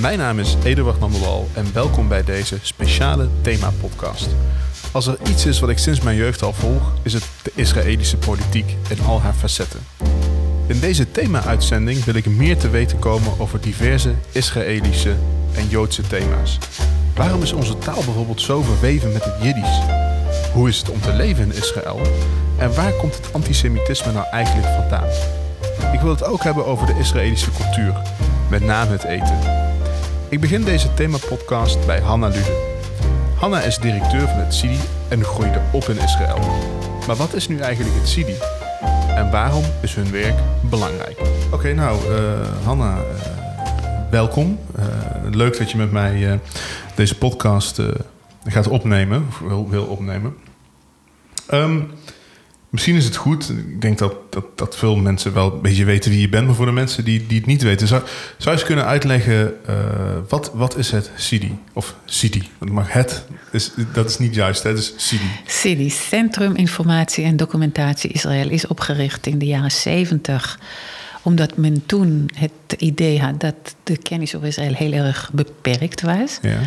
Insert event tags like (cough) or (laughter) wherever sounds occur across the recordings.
Mijn naam is Eduard Mandelwal en welkom bij deze speciale thema-podcast. Als er iets is wat ik sinds mijn jeugd al volg, is het de Israëlische politiek in al haar facetten. In deze thema-uitzending wil ik meer te weten komen over diverse Israëlische en Joodse thema's. Waarom is onze taal bijvoorbeeld zo verweven met het Jiddisch? Hoe is het om te leven in Israël? En waar komt het antisemitisme nou eigenlijk vandaan? Ik wil het ook hebben over de Israëlische cultuur, met name het eten. Ik begin deze themapodcast bij Hanna Lude. Hanna is directeur van het SIDI en groeide op in Israël. Maar wat is nu eigenlijk het SIDI? En waarom is hun werk belangrijk? Oké, nou, uh, Hanna, uh, welkom. Uh, leuk dat je met mij deze podcast gaat opnemen, of wil, wil opnemen. Um, Misschien is het goed. Ik denk dat, dat, dat veel mensen wel een beetje weten wie je bent. Maar voor de mensen die, die het niet weten, zou, zou je eens kunnen uitleggen: uh, wat, wat is het CIDI? Of CIDI? Maar het, is, dat is niet juist, hè? Dus CIDI. CIDI, Centrum Informatie en Documentatie Israël, is opgericht in de jaren 70 omdat men toen het idee had dat de kennis over Israël heel erg beperkt was. Ja.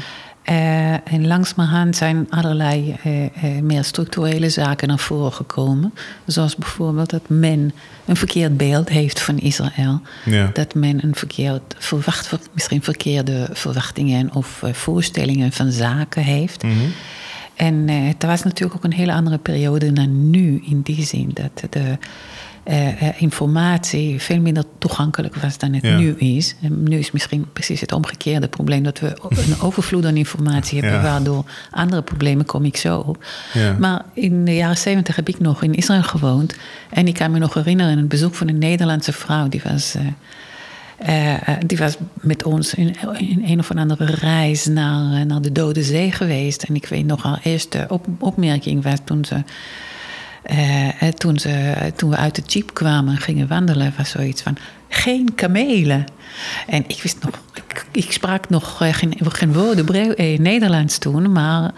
Uh, en langzamerhand zijn allerlei uh, uh, meer structurele zaken naar voren gekomen. Zoals bijvoorbeeld dat men een verkeerd beeld heeft van Israël. Ja. Dat men een verkeerd, verwacht, misschien verkeerde verwachtingen of voorstellingen van zaken heeft. Mm -hmm. En het was natuurlijk ook een hele andere periode dan nu, in die zin dat de uh, informatie veel minder toegankelijk was dan het nu is. En nu is misschien precies het omgekeerde probleem dat we (laughs) een overvloed aan informatie hebben, waardoor andere problemen kom ik zo op. Ja. Maar in de jaren zeventig heb ik nog in Israël gewoond en ik kan me nog herinneren een bezoek van een Nederlandse vrouw die was. Uh, die was met ons in, in, een of andere reis naar, naar de Dode Zee geweest. En ik weet nog haar eerste op, opmerking was toen ze uh, toen, ze, toen we uit de jeep kwamen en gingen wandelen, was zoiets van: geen kamelen. En ik wist nog, ik, ik sprak nog uh, geen, geen woorden eh, Nederlands toen, maar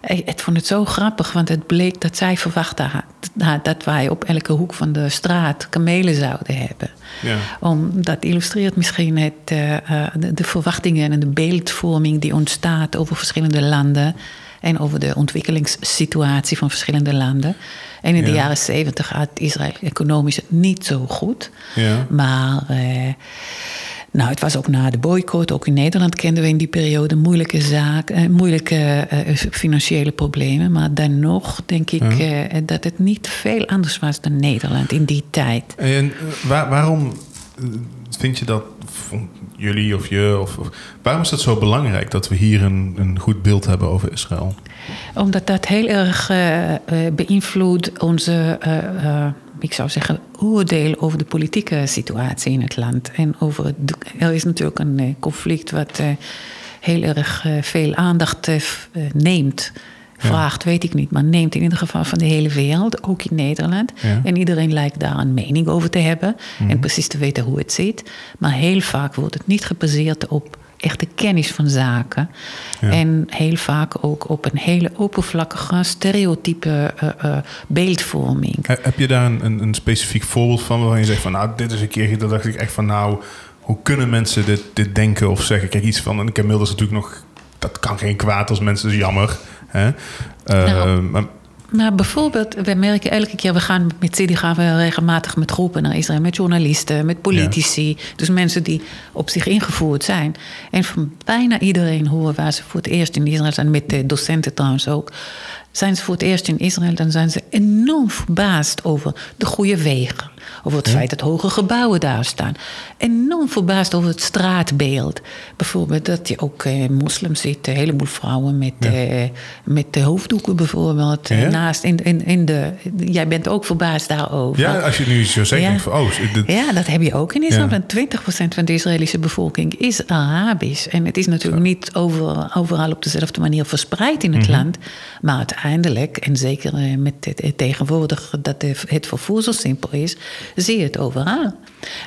het vond het zo grappig, want het bleek dat zij verwachtte had, dat wij op elke hoek van de straat kamelen zouden hebben. Ja. Om, dat illustreert misschien het, uh, de, de verwachtingen en de beeldvorming die ontstaat over verschillende landen en over de ontwikkelingssituatie van verschillende landen. En in de jaren zeventig had Israël economisch het niet zo goed. Ja. Maar eh, nou, het was ook na de boycott. Ook in Nederland kenden we in die periode moeilijke zaken, eh, moeilijke eh, financiële problemen. Maar dan nog denk ik eh, dat het niet veel anders was dan Nederland in die tijd. En waar, waarom vind je dat jullie of je? Of, waarom is dat zo belangrijk dat we hier een, een goed beeld hebben over Israël? Omdat dat heel erg uh, beïnvloedt onze, uh, ik zou zeggen, oordeel over de politieke situatie in het land. En over er is natuurlijk een conflict wat heel erg veel aandacht neemt vraagt, weet ik niet, maar neemt in ieder geval van de hele wereld, ook in Nederland. En iedereen lijkt daar een mening over te hebben en mhm. precies te weten hoe het zit. Maar heel vaak wordt het niet gebaseerd op echte kennis van zaken. En heel vaak ook op een hele oppervlakkige, stereotype uh, uh, beeldvorming. Heb je daar een, een, specifiek voorbeeld van waarvan je zegt van nou, dit is een keer, dat dacht ik echt van nou, hoe kunnen mensen dit, dit denken of zeggen? Kijk, iets van, en ik heb inmiddels natuurlijk nog, dat kan geen kwaad als mensen, dus jammer. Hè? Nou, maar, maar bijvoorbeeld, we merken elke keer, we gaan met City gaan we regelmatig met groepen naar Israël, met journalisten, met politici. Dus mensen die op zich ingevoerd zijn. En van bijna iedereen horen waar ze voor het eerst in Israël zijn, met de docenten trouwens ook. Zijn ze voor het eerst in Israël, dan zijn ze enorm verbaasd over de goede wegen over het feit dat hoge gebouwen daar staan. Enorm verbaasd over het straatbeeld. Bijvoorbeeld dat je ook eh, moslims ziet, een heleboel vrouwen met, eh, met de hoofddoeken bijvoorbeeld. Ja. Naast in, in, in de, jij bent ook verbaasd daarover. Ja, als je nu zo zegt, ja. van, oh, ja, dat heb je ook in Israël. Ja. 20% van de Israëlische bevolking is Arabisch. En het is natuurlijk niet overal, overal op dezelfde manier verspreid in het mhm. land. Maar uiteindelijk, en zeker eh, met het, tegenwoordig dat het vervoer zo simpel is, zie je het overal.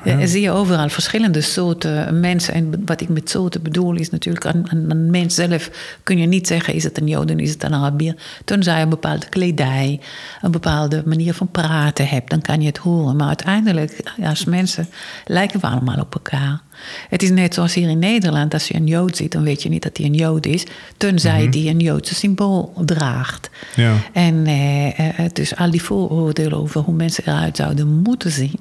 Ja. Uh, zie je overal verschillende soorten mensen. En wat ik met soorten bedoel is natuurlijk... aan, een mens zelf kun je niet zeggen... is het een Joden, is het een Arabier. Tenzij je een bepaalde kledij... een bepaalde manier van praten hebt... dan kan je het horen. Maar uiteindelijk, als mensen lijken we allemaal op elkaar. Het is net zoals hier in Nederland. Als je een Jood ziet, dan weet je niet dat hij een Jood is. Tenzij die een Joodse symbool draagt. Ja. En eh, eh, dus al die vooroordelen over hoe mensen eruit zouden moeten zien.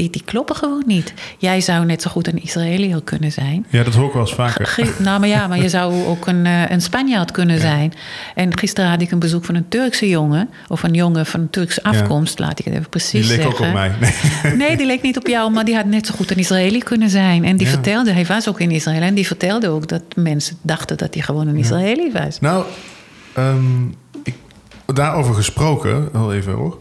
Die, die kloppen gewoon niet. Jij zou net zo goed een Israëliër kunnen zijn. ja, dat hoor ik wel eens vaker. Nou, maar ja, maar je (laughs) zou ook een, eh, een Spanjaard kunnen zijn. En gisteren had ik een bezoek van een Turkse jongen. Of een jongen van Turkse afkomst, laat ik het even precies Die leek zeggen. ook op mij. Nee. (laughs) Nee, die leek niet op jou, maar die had net zo goed een Israëli kunnen zijn. En die Ja. vertelde, hij was ook in Israël. En die vertelde ook dat mensen dachten dat hij gewoon een Israëli was. Nou, ehm, ik, daarover gesproken, wel even hoor.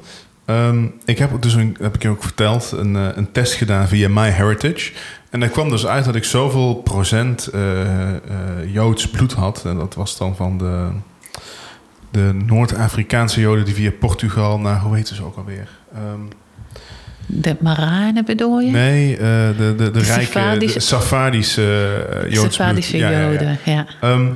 Ehm, ik heb dus een, heb ik je ook verteld, een, eh, een test gedaan via MyHeritage. En daar kwam dus uit dat ik zoveel procent eh, eh, Joods bloed had. En dat was dan van de, de Noord-Afrikaanse Joden die via Portugal naar, hoe heet ze ook alweer? Ehm, De Maranen bedoel je? nee, de, de, de, rijke, Safadische- bloed. Ja, ja, ja. Joden, ja. Ehm,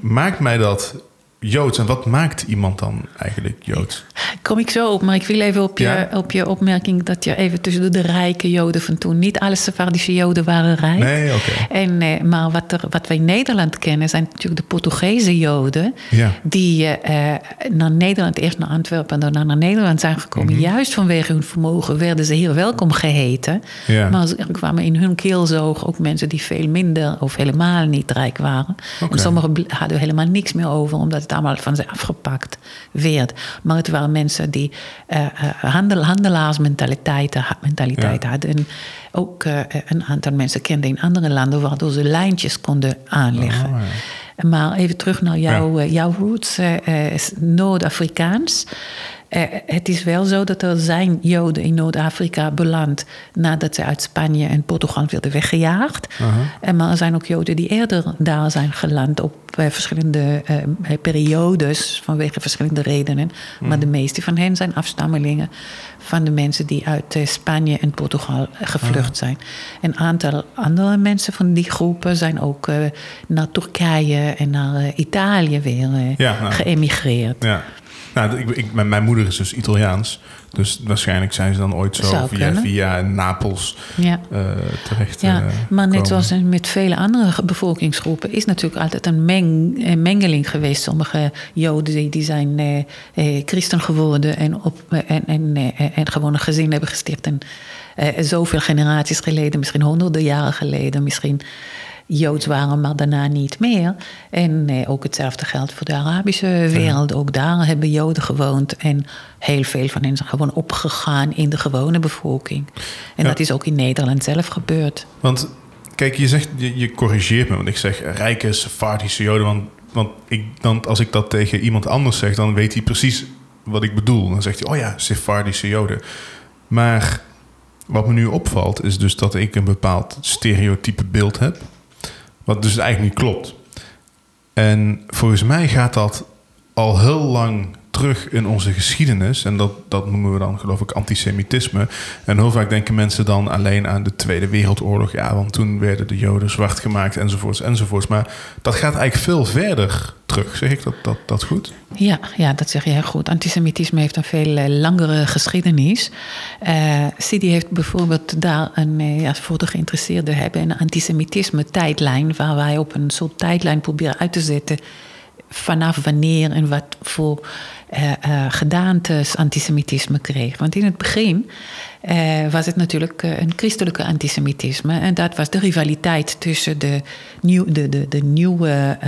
maakt mij dat Joods? En wat maakt iemand dan eigenlijk Joods? Kom ik zo op, maar ik wil even op je, Ja. op je opmerking dat je even tussen de rijke Joden van toen. Niet alle Sephardische Joden waren rijk. Nee, oké. En, eh, maar wat, er, wat wij in Nederland kennen zijn natuurlijk de Portugese Joden. Ja. Die eh, eh, naar Nederland, eerst naar Antwerpen en daarna naar Nederland zijn gekomen. Mhm. Juist vanwege hun vermogen werden ze hier welkom geheten. Ja. Maar er kwamen in hun keelzoog ook mensen die veel minder of helemaal niet rijk waren. Oké. En sommigen hadden helemaal niks meer over, omdat allemaal van ze afgepakt werd. Maar het waren mensen die eh, handel, handelaarsmentaliteit mentaliteit Ja. hadden. En ook eh, een aantal mensen kenden in andere landen, waardoor ze lijntjes konden aanleggen. Oh, Maar even terug naar jouw, jouw roots, Noord-Afrikaans. Eh, het is wel zo dat er zijn Joden in Noord-Afrika beland nadat ze uit Spanje en Portugal werden weggejaagd. En maar er zijn ook Joden die eerder daar zijn geland op eh, verschillende eh, periodes vanwege verschillende redenen. Maar de meeste van hen zijn afstammelingen van de mensen die uit eh, Spanje en Portugal gevlucht zijn. Een aantal andere mensen van die groepen zijn ook eh, naar Turkije en naar eh, Italië weer eh, Ja, nou. geëmigreerd. Ja. Nou, ik, ik, mijn, mijn moeder is dus Italiaans. Dus waarschijnlijk zijn ze dan ooit zo via, via Napels Ja. eh, terecht Ja, eh, maar net zoals met vele andere bevolkingsgroepen is natuurlijk altijd een meng, een mengeling geweest. Sommige Joden die, zijn eh, eh, christen geworden en, op, eh, en, en, eh, en gewoon een gezin hebben gesticht. En eh, zoveel generaties geleden, misschien honderden jaren geleden, misschien Joods waren, maar daarna niet meer. En eh, ook hetzelfde geldt voor de Arabische wereld. Ook daar hebben Joden gewoond. En heel veel van hen zijn gewoon opgegaan in de gewone bevolking. En Ja. dat is ook in Nederland zelf gebeurd. Want kijk, je zegt, je, je corrigeert me, want ik zeg rijke Sephardische Joden. Want, want ik, dan, als ik dat tegen iemand anders zeg, dan weet hij precies wat ik bedoel. Dan zegt hij, oh ja, Sephardische Joden. Maar wat me nu opvalt, is dus dat ik een bepaald stereotype beeld heb. Wat dus eigenlijk niet klopt. En volgens mij gaat dat al heel lang terug in onze geschiedenis. En dat, dat noemen we dan, geloof ik, antisemitisme. En heel vaak denken mensen dan alleen aan de Tweede Wereldoorlog. Ja, want toen werden de Joden zwart gemaakt, enzovoorts, enzovoorts. Maar dat gaat eigenlijk veel verder terug. Zeg ik dat, dat, dat goed? Ja, ja, dat zeg je heel goed. Antisemitisme heeft een veel eh, langere geschiedenis. Eh Sidi heeft bijvoorbeeld daar een, eh, ja, voor de geïnteresseerden hebben, een antisemitisme-tijdlijn, waar wij op een soort tijdlijn proberen uit te zetten vanaf wanneer en wat voor eh, eh, gedaantes antisemitisme kreeg. Want in het begin eh, was het natuurlijk een christelijke antisemitisme. En dat was de rivaliteit tussen de, nieuw, de, de, de nieuwe,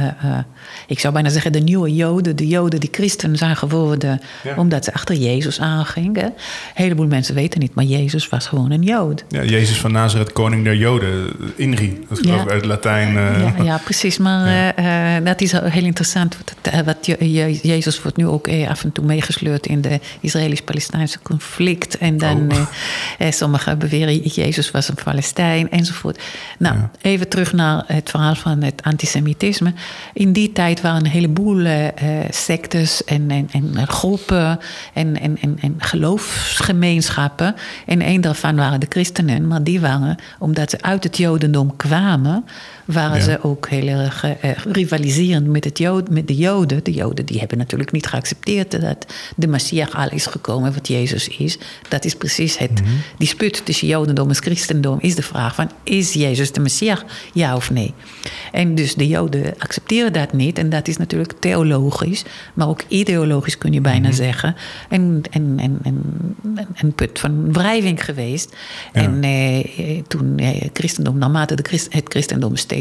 ik zou bijna zeggen de nieuwe Joden, de Joden die christen zijn geworden Ja. omdat ze achter Jezus aangingen. Een heleboel mensen weten niet, maar Jezus was gewoon een Jood. Ja, Jezus van Nazareth, koning der Joden. Inri, dat is geloof Ja. ik uit het Latijn. Ja, ja, precies. Maar dat is heel interessant. Wat je, je- Jezus wordt nu ook af en toe meegesleurd in de Israëlisch-Palestijnse conflict. En dan Oh. eh, eh, sommigen beweren Jezus was een Palestijn enzovoort. Nou, Ja. even terug naar het verhaal van het antisemitisme. In die tijd waren een heleboel eh, eh, sectes en, en, en groepen en, en, en, en geloofsgemeenschappen. En een daarvan waren de christenen, maar die waren, omdat ze uit het Jodendom kwamen, waren Ja. ze ook heel erg eh, eh, rivaliserend met, het Jood, met de Joden. De Joden die hebben natuurlijk niet geaccepteerd dat de Messias al is gekomen wat Jezus is. Dat is precies het het dispuut tussen Jodendom en Christendom is de vraag van is Jezus de Messias, ja of nee? En dus de Joden accepteren dat niet en dat is natuurlijk theologisch, maar ook ideologisch kun je bijna zeggen. En, en, en, en, een put van wrijving geweest. En eh, toen eh, christendom, naarmate de het christendom steeds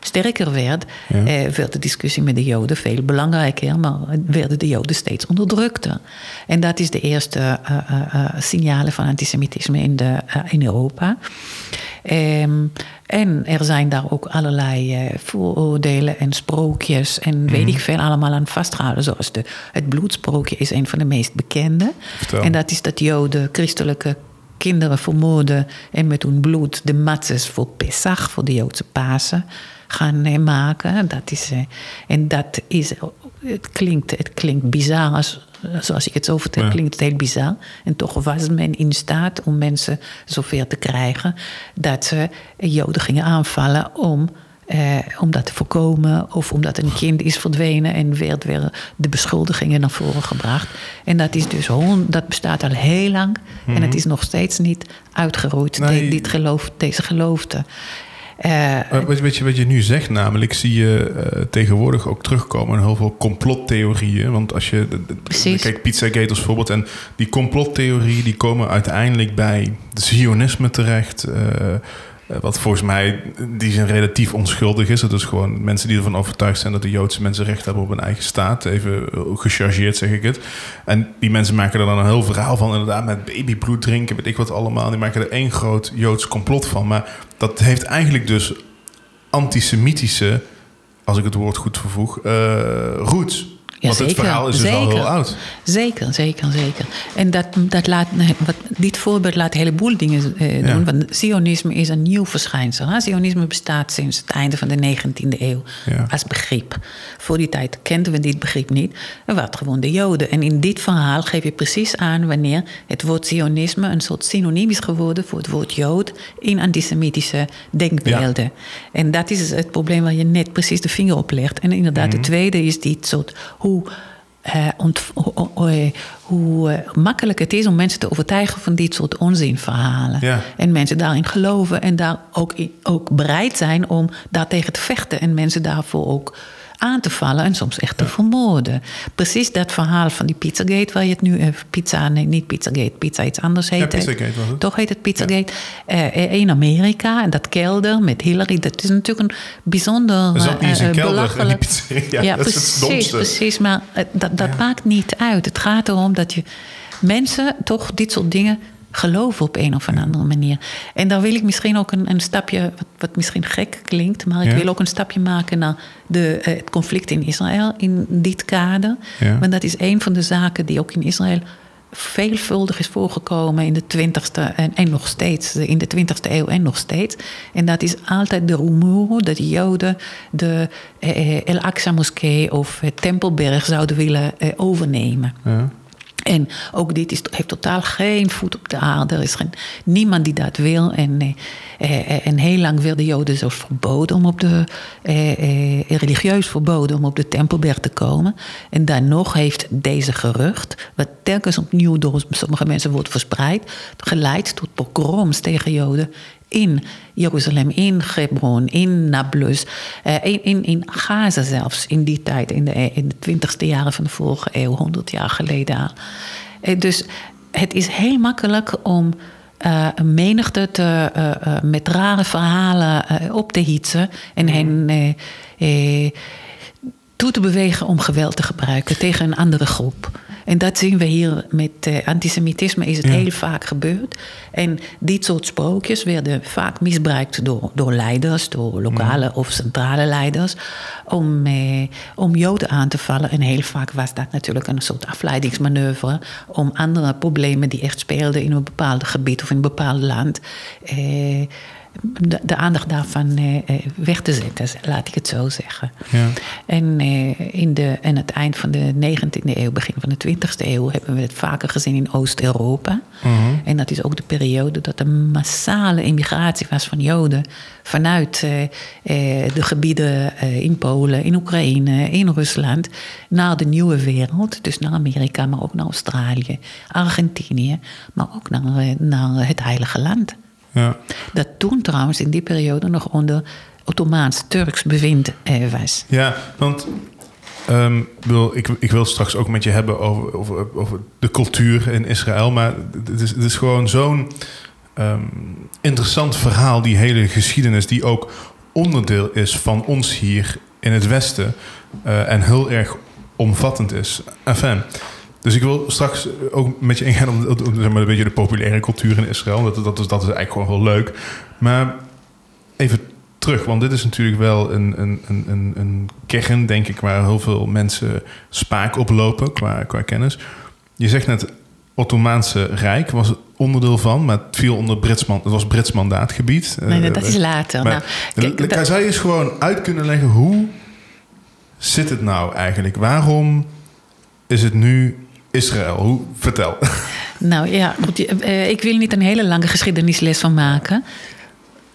sterker werd, eh, werd de discussie met de Joden veel belangrijker, maar werden de Joden steeds onderdrukter. En dat is de eerste uh, uh, signalen van antisemitisme in, de, in Europa. Um, en er zijn daar ook allerlei vooroordelen en sprookjes en weet ik veel allemaal aan vastgehouden. Zoals de, het bloedsprookje is een van de meest bekende. Vertel. En dat is dat Joden christelijke kinderen vermoorden en met hun bloed de matzes voor Pesach, voor de Joodse Pasen, gaan maken. Dat is, en dat is, het klinkt, het klinkt bizar, als, zoals ik het zo vertel, Ja. klinkt het heel bizar. En toch was men in staat om mensen zover te krijgen dat ze Joden gingen aanvallen om. Eh, om dat te voorkomen, of omdat een kind is verdwenen en werd weer de beschuldigingen naar voren gebracht. En dat is dus dat bestaat al heel lang en het is nog steeds niet uitgeroeid, Mhm. Nee. de- dit geloof, deze geloofte. Eh, Maar weet, weet je wat je nu zegt namelijk, zie je eh, tegenwoordig ook terugkomen heel veel complottheorieën. Want als je, de- de- Precies. kijk, Pizzagate als voorbeeld, en die complottheorieën die komen uiteindelijk bij het Zionisme terecht. eh, eh, wat volgens mij die zijn relatief onschuldig is. Dat is gewoon mensen die ervan overtuigd zijn dat de Joodse mensen recht hebben op een eigen staat. Even eh, gechargeerd zeg ik het. En die mensen maken er dan een heel verhaal van. Inderdaad, met babybloed drinken, weet ik wat allemaal. Die maken er één groot Joods complot van. Maar dat heeft eigenlijk dus antisemitische, als ik het woord goed vervoeg, eh roots. Ja, Want het zeker, verhaal is dus al zeker. heel oud. Zeker, zeker, zeker. En dat, dat laat, (laughs) wat, dit voorbeeld laat een heleboel dingen eh, Ja. doen. Want Zionisme is een nieuw verschijnsel. Hè? Zionisme bestaat sinds het einde van de 19e eeuw Ja. als begrip. Voor die tijd kenden we dit begrip niet. Er waren gewoon de Joden. En in dit verhaal geef je precies aan wanneer het woord Zionisme een soort synoniem is geworden voor het woord Jood in antisemitische denkbeelden. En dat is het probleem waar je net precies de vinger op legt. En inderdaad, Mhm. de tweede is dit soort hoe eh, hoe, hoe- eh, makkelijk het is om mensen te overtuigen van dit soort onzinverhalen. Ja. En mensen daarin geloven en daar ook, ook bereid zijn om daartegen te vechten. En mensen daarvoor ook aan te vallen en soms echt te vermoorden. Precies dat verhaal van die Pizzagate waar je het nu... eh, pizza, nee, niet Pizzagate, pizza iets anders heet. Ja. Pizzagate was het. Toch heet het Pizzagate. Eh, in Amerika, en dat kelder met Hillary... dat is natuurlijk een bijzonder Er niet eens eh, een eh, belachelijk... Ja, (laughs) dat is het precies, domste. precies. Maar eh, dat, dat maakt niet uit. Het gaat erom dat je mensen toch dit soort dingen geloven op een of een andere manier. En daar wil ik misschien ook een, een stapje, wat, wat misschien gek klinkt, maar ik Ja. wil ook een stapje maken naar de, eh, het conflict in Israël in dit kader. Ja. Want dat is een van de zaken die ook in Israël veelvuldig is voorgekomen in de 20ste en, en nog steeds, in de 20ste eeuw en nog steeds. En dat is altijd de rumoer dat de Joden de eh, eh, El-Aqsa-moskee of het Tempelberg zouden willen eh, overnemen. Ja. En ook dit is, heeft totaal geen voet op de aarde. Er is geen, niemand die dat wil. En, eh, eh, en heel lang werden Joden zelfs verboden om op de. Eh, eh, religieus verboden om op de Tempelberg te komen. En dan nog heeft deze gerucht, wat telkens opnieuw door sommige mensen wordt verspreid, geleid tot pogroms tegen Joden in Jeruzalem, in Hebron, in Nablus, eh, in, in, in Gaza zelfs in die tijd, in de, in de twintigste jaren van de vorige eeuw, 100 jaar geleden. Eh, Dus het is heel makkelijk om eh, een menigte te, met rare verhalen op te hitsen en hen toe te bewegen om geweld te gebruiken tegen een andere groep. En dat zien we hier met eh, antisemitisme, is het Ja. heel vaak gebeurd. En dit soort sprookjes werden vaak misbruikt door, door leiders, door lokale of centrale leiders, om, eh, om Joden aan te vallen. En heel vaak was dat natuurlijk een soort afleidingsmanoeuvre om andere problemen die echt speelden in een bepaald gebied of in een bepaald land. Eh, de, de aandacht daarvan eh, weg te zetten, laat ik het zo zeggen. Ja. En in de, aan het eind van de 19e eeuw, begin van de 20e eeuw, hebben we het vaker gezien in Oost-Europa. Mhm. En dat is ook de periode dat er massale immigratie was van Joden vanuit de gebieden in Polen, in Oekraïne, in Rusland, naar de nieuwe wereld. Dus naar Amerika, maar ook naar Australië, Argentinië, maar ook naar, naar het Heilige Land. Ja. Dat toen trouwens in die periode nog onder Ottomaans-Turks bewind eh, was. Ja, want um, wil, ik, ik wil straks ook met je hebben over, over, over de cultuur in Israël. Maar het is, het is gewoon zo'n um, interessant verhaal, die hele geschiedenis, die ook onderdeel is van ons hier in het Westen. Uh, en heel erg omvattend is. Enfin, dus ik wil straks ook met je ingaan om, om zeg maar, een beetje de populaire cultuur in Israël. Dat, dat, is, dat is eigenlijk gewoon heel leuk. Maar even terug, want dit is natuurlijk wel een, een, een, een kern, denk ik, waar heel veel mensen spaak op lopen qua, qua kennis. Je zegt net, Ottomaanse Rijk was onderdeel van, maar het viel onder Brits, het was Brits mandaatgebied. Nee, nee dat is later. Maar, nou, kijk, dat... Zou je eens gewoon uit kunnen leggen hoe zit het nou eigenlijk? Waarom is het nu Israël? Hoe, vertel. Nou ja, goed, ik wil niet een hele lange geschiedenisles van maken.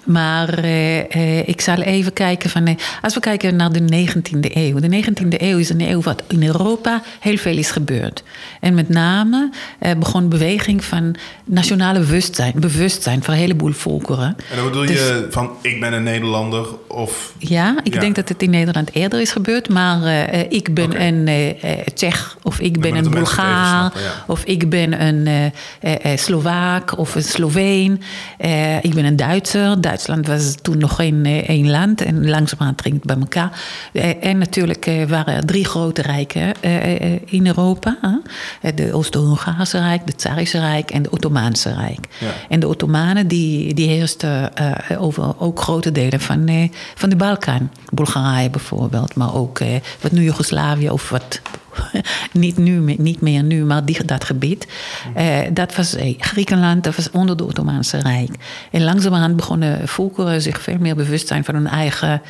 Maar eh, eh, ik zal even kijken van. Eh, als we kijken naar de 19e eeuw. De 19e eeuw is een eeuw wat in Europa heel veel is gebeurd. En met name begon beweging van nationale bewustzijn, bewustzijn voor een heleboel volkeren. En dan bedoel je dus- van ik ben een Nederlander of. Ja, ik denk dat het in Nederland eerder is gebeurd. Maar ik ben okay. een Tsjech of ik ben een Bulgaar of ik ben een Slovaak of een Sloveen. ik ben een Duitser. Duitsland was toen nog geen één land en langzamerhand ging het bij elkaar. en natuurlijk waren er drie grote rijken in Europa: de Oost-Hongaarse Rijk, het Tsarische Rijk en de Ottomaanse Rijk. Ja. En de Ottomanen die, die heersten over ook grote delen van, van de Balkan. Bulgarije bijvoorbeeld, maar ook wat nu Joegoslavië of wat (laughs) niet, nu, niet meer nu, maar die, dat gebied. Uh, dat was uh, Griekenland, dat was onder de Ottomaanse Rijk. En langzamerhand begonnen volkeren zich veel meer bewust zijn van hun eigen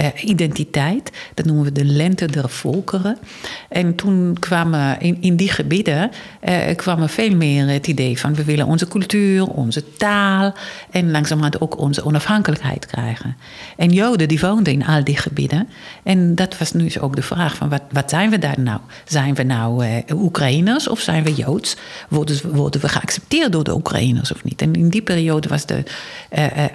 uh, identiteit. Dat noemen we de lente der volkeren. En toen kwamen in, in die gebieden uh, kwam veel meer het idee van we willen onze cultuur, onze taal en langzamerhand ook onze onafhankelijkheid krijgen. En Joden die woonden in al die gebieden. En dat was nu ook de vraag van wat, wat zijn we daar nou? Zijn we nou uh, Oekraïners of zijn we Joods? Worden, worden we geaccepteerd door de Oekraïners of niet? En in die periode was de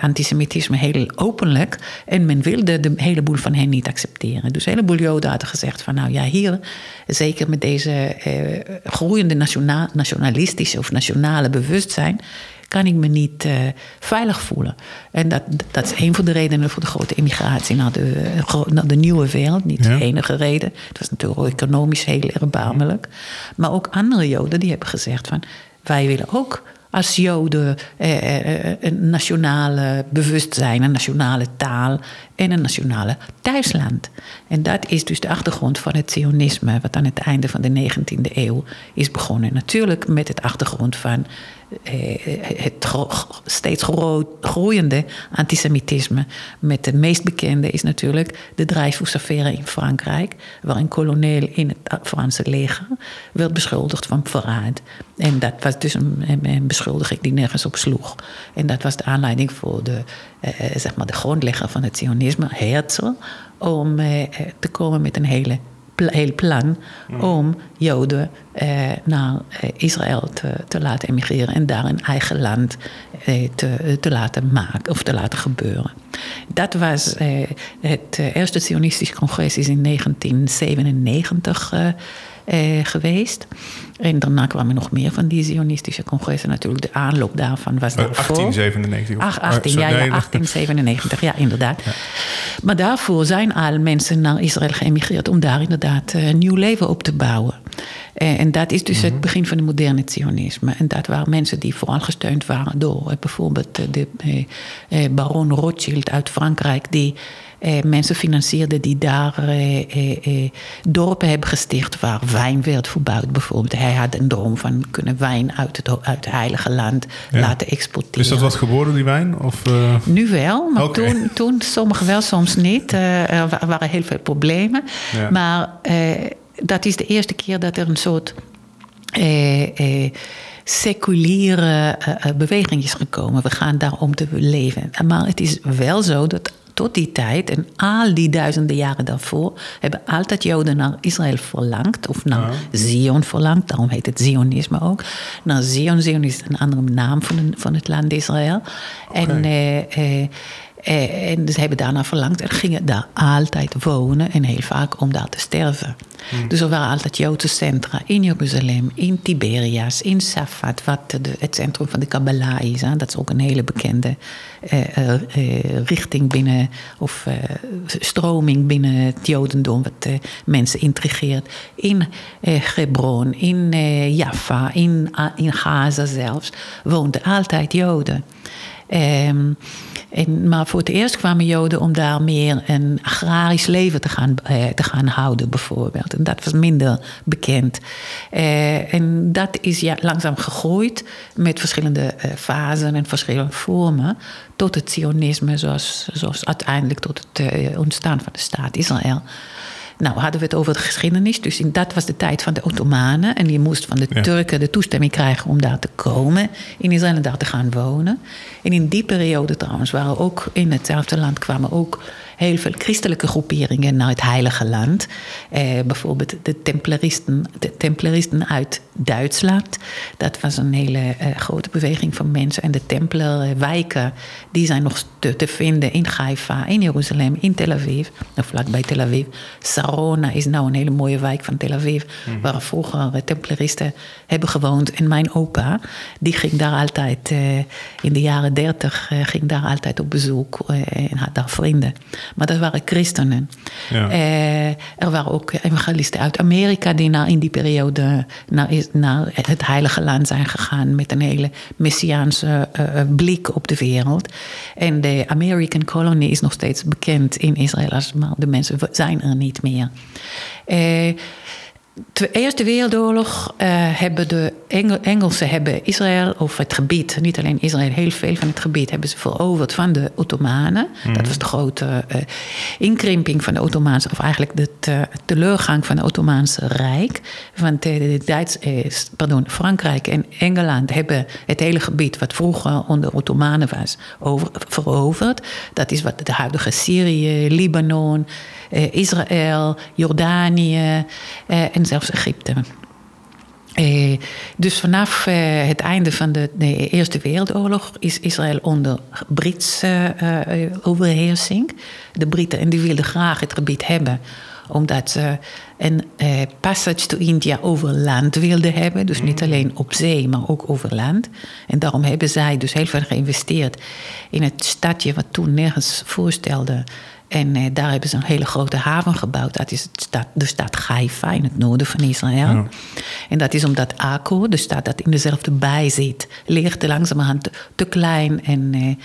antisemitisme heel openlijk en men wilde de heleboel van hen niet accepteren. Dus een heleboel Joden hadden gezegd van nou ja, hier, zeker met deze eh, groeiende nationaal, nationalistische of nationale bewustzijn, kan ik me niet uh, veilig voelen. En dat, dat is een van de redenen voor de grote immigratie naar de, naar de nieuwe wereld. Niet ja. de enige reden. Het was natuurlijk ook economisch heel erbarmelijk. Maar ook andere Joden die hebben gezegd van wij willen ook als Joden eh, een nationale bewustzijn, een nationale taal en een nationale thuisland. En dat is dus de achtergrond van het Zionisme, wat aan het einde van de 19e eeuw is begonnen. Natuurlijk met het achtergrond van het steeds groeiende antisemitisme. Met de meest bekende is natuurlijk de Dreyfus-affaire in Frankrijk, waar een kolonel in het Franse leger werd beschuldigd van verraad. En dat was dus een, een beschuldiging die nergens op sloeg. En dat was de aanleiding voor de, eh, zeg maar de grondlegger van het Zionisme, Herzl, om eh, te komen met een hele heel plan om Joden eh, naar Israël te, te, laten emigreren en daar een eigen land eh, te, te, laten maken of te laten gebeuren. Dat was eh, het eerste Zionistische congres is in 1997 geweest. En daarna kwamen nog meer van die Zionistische congressen. Natuurlijk, de aanloop daarvan was daarvoor. 1897. Ach, 18, ja, ja, 1897, ja, inderdaad. Ja. Maar daarvoor zijn al mensen naar Israël geëmigreerd om daar inderdaad een nieuw leven op te bouwen. Eh, en dat is dus het begin van het moderne Zionisme. En dat waren mensen die vooral gesteund waren door eh, bijvoorbeeld eh, de eh, eh, baron Rothschild uit Frankrijk, die eh, mensen financierde die daar eh, eh, eh, dorpen hebben gesticht waar wijn werd verbouwd. Bijvoorbeeld, hij had een droom van kunnen wijn uit het, uit het heilige land Ja. laten exporteren. Is dat wat geworden, die wijn? Of, eh, Nu wel, maar toen, toen sommige wel, soms niet. Eh, er wa- waren heel veel problemen. Ja. Maar dat is de eerste keer dat er een soort seculiere beweging is gekomen. We gaan daarom te leven. Maar het is wel zo dat tot die tijd en al die duizenden jaren daarvoor hebben altijd Joden naar Israël verlangd, of naar Zion verlangd, daarom heet het Zionisme ook. Naar Zion, Zion is een andere naam van, van het land Israël. En, eh, eh, eh, en ze hebben daarna verlangd en gingen daar altijd wonen en heel vaak om daar te sterven. Dus er waren altijd Joodse centra in Jeruzalem, in Tiberias, in Safat, wat de, het centrum van de Kabbalah is. Hè. Dat is ook een hele bekende eh, eh, eh, richting binnen, of eh, stroming binnen het Jodendom, wat eh, mensen intrigeert. In Hebron, in Jaffa, in, A- in Gaza zelfs, woonden altijd Joden. Ehm, en, maar voor het eerst kwamen Joden om daar meer een agrarisch leven te gaan, eh, te gaan houden, bijvoorbeeld. En dat was minder bekend. Eh, en dat is ja, langzaam gegroeid met verschillende eh, fasen en verschillende vormen. Tot het Zionisme, zoals, zoals uiteindelijk tot het eh, ontstaan van de staat Israël. Nou, hadden we het over de geschiedenis. Dus in, dat was de tijd van de Ottomanen. En die moest van de Ja. Turken de toestemming krijgen om daar te komen. In Israël en daar te gaan wonen. En in die periode trouwens waren ook in hetzelfde land kwamen ook heel veel christelijke groeperingen naar het Heilige Land. Eh, bijvoorbeeld de Templaristen, de Templaristen uit Duitsland. Dat was een hele eh, grote beweging van mensen. En de Templerwijken, die zijn nog te, te vinden in Haifa, in Jeruzalem, in Tel Aviv. Of vlakbij Tel Aviv. Sarona is nou een hele mooie wijk van Tel Aviv. Waar vroeger eh, Templaristen hebben gewoond. En mijn opa, die ging daar altijd, eh, in de jaren dertig, ging daar altijd op bezoek. en had daar vrienden. Maar dat waren christenen. Ja. Eh, er waren ook evangelisten uit Amerika die naar, in die periode naar, het Heilige Land zijn gegaan met een hele messiaanse eh, eh, blik op de wereld. En de American Colony is nog steeds bekend in Israël, maar de mensen zijn er niet meer. De Eerste Wereldoorlog eh, hebben de Engel- Engelsen hebben Israël of het gebied, niet alleen Israël, heel veel van het gebied hebben ze veroverd van de Ottomanen. Dat was de grote eh, inkrimping van de Ottomaanse, of eigenlijk de te- teleurgang van het Ottomaanse Rijk. Want eh, de Duits, pardon, Frankrijk en Engeland hebben het hele gebied wat vroeger onder Ottomanen was over, veroverd. Dat is wat de huidige Syrië, Libanon, Israël, Jordanië eh, en zelfs Egypte. Eh, dus vanaf eh, het einde van de, de Eerste Wereldoorlog is Israël onder Britse eh, eh, overheersing. De Britten en die wilden graag het gebied hebben omdat ze een eh, passage to India over land wilden hebben. Dus niet alleen op zee, maar ook over land. En daarom hebben zij dus heel veel geïnvesteerd in het stadje wat toen nergens voorstelde. En eh, daar hebben ze een hele grote haven gebouwd. Dat is het stad, de stad Haifa in het noorden van Israël. Ja. En dat is omdat Akko, de stad dat in dezelfde bij zit, ligt langzamerhand te, te klein en eh,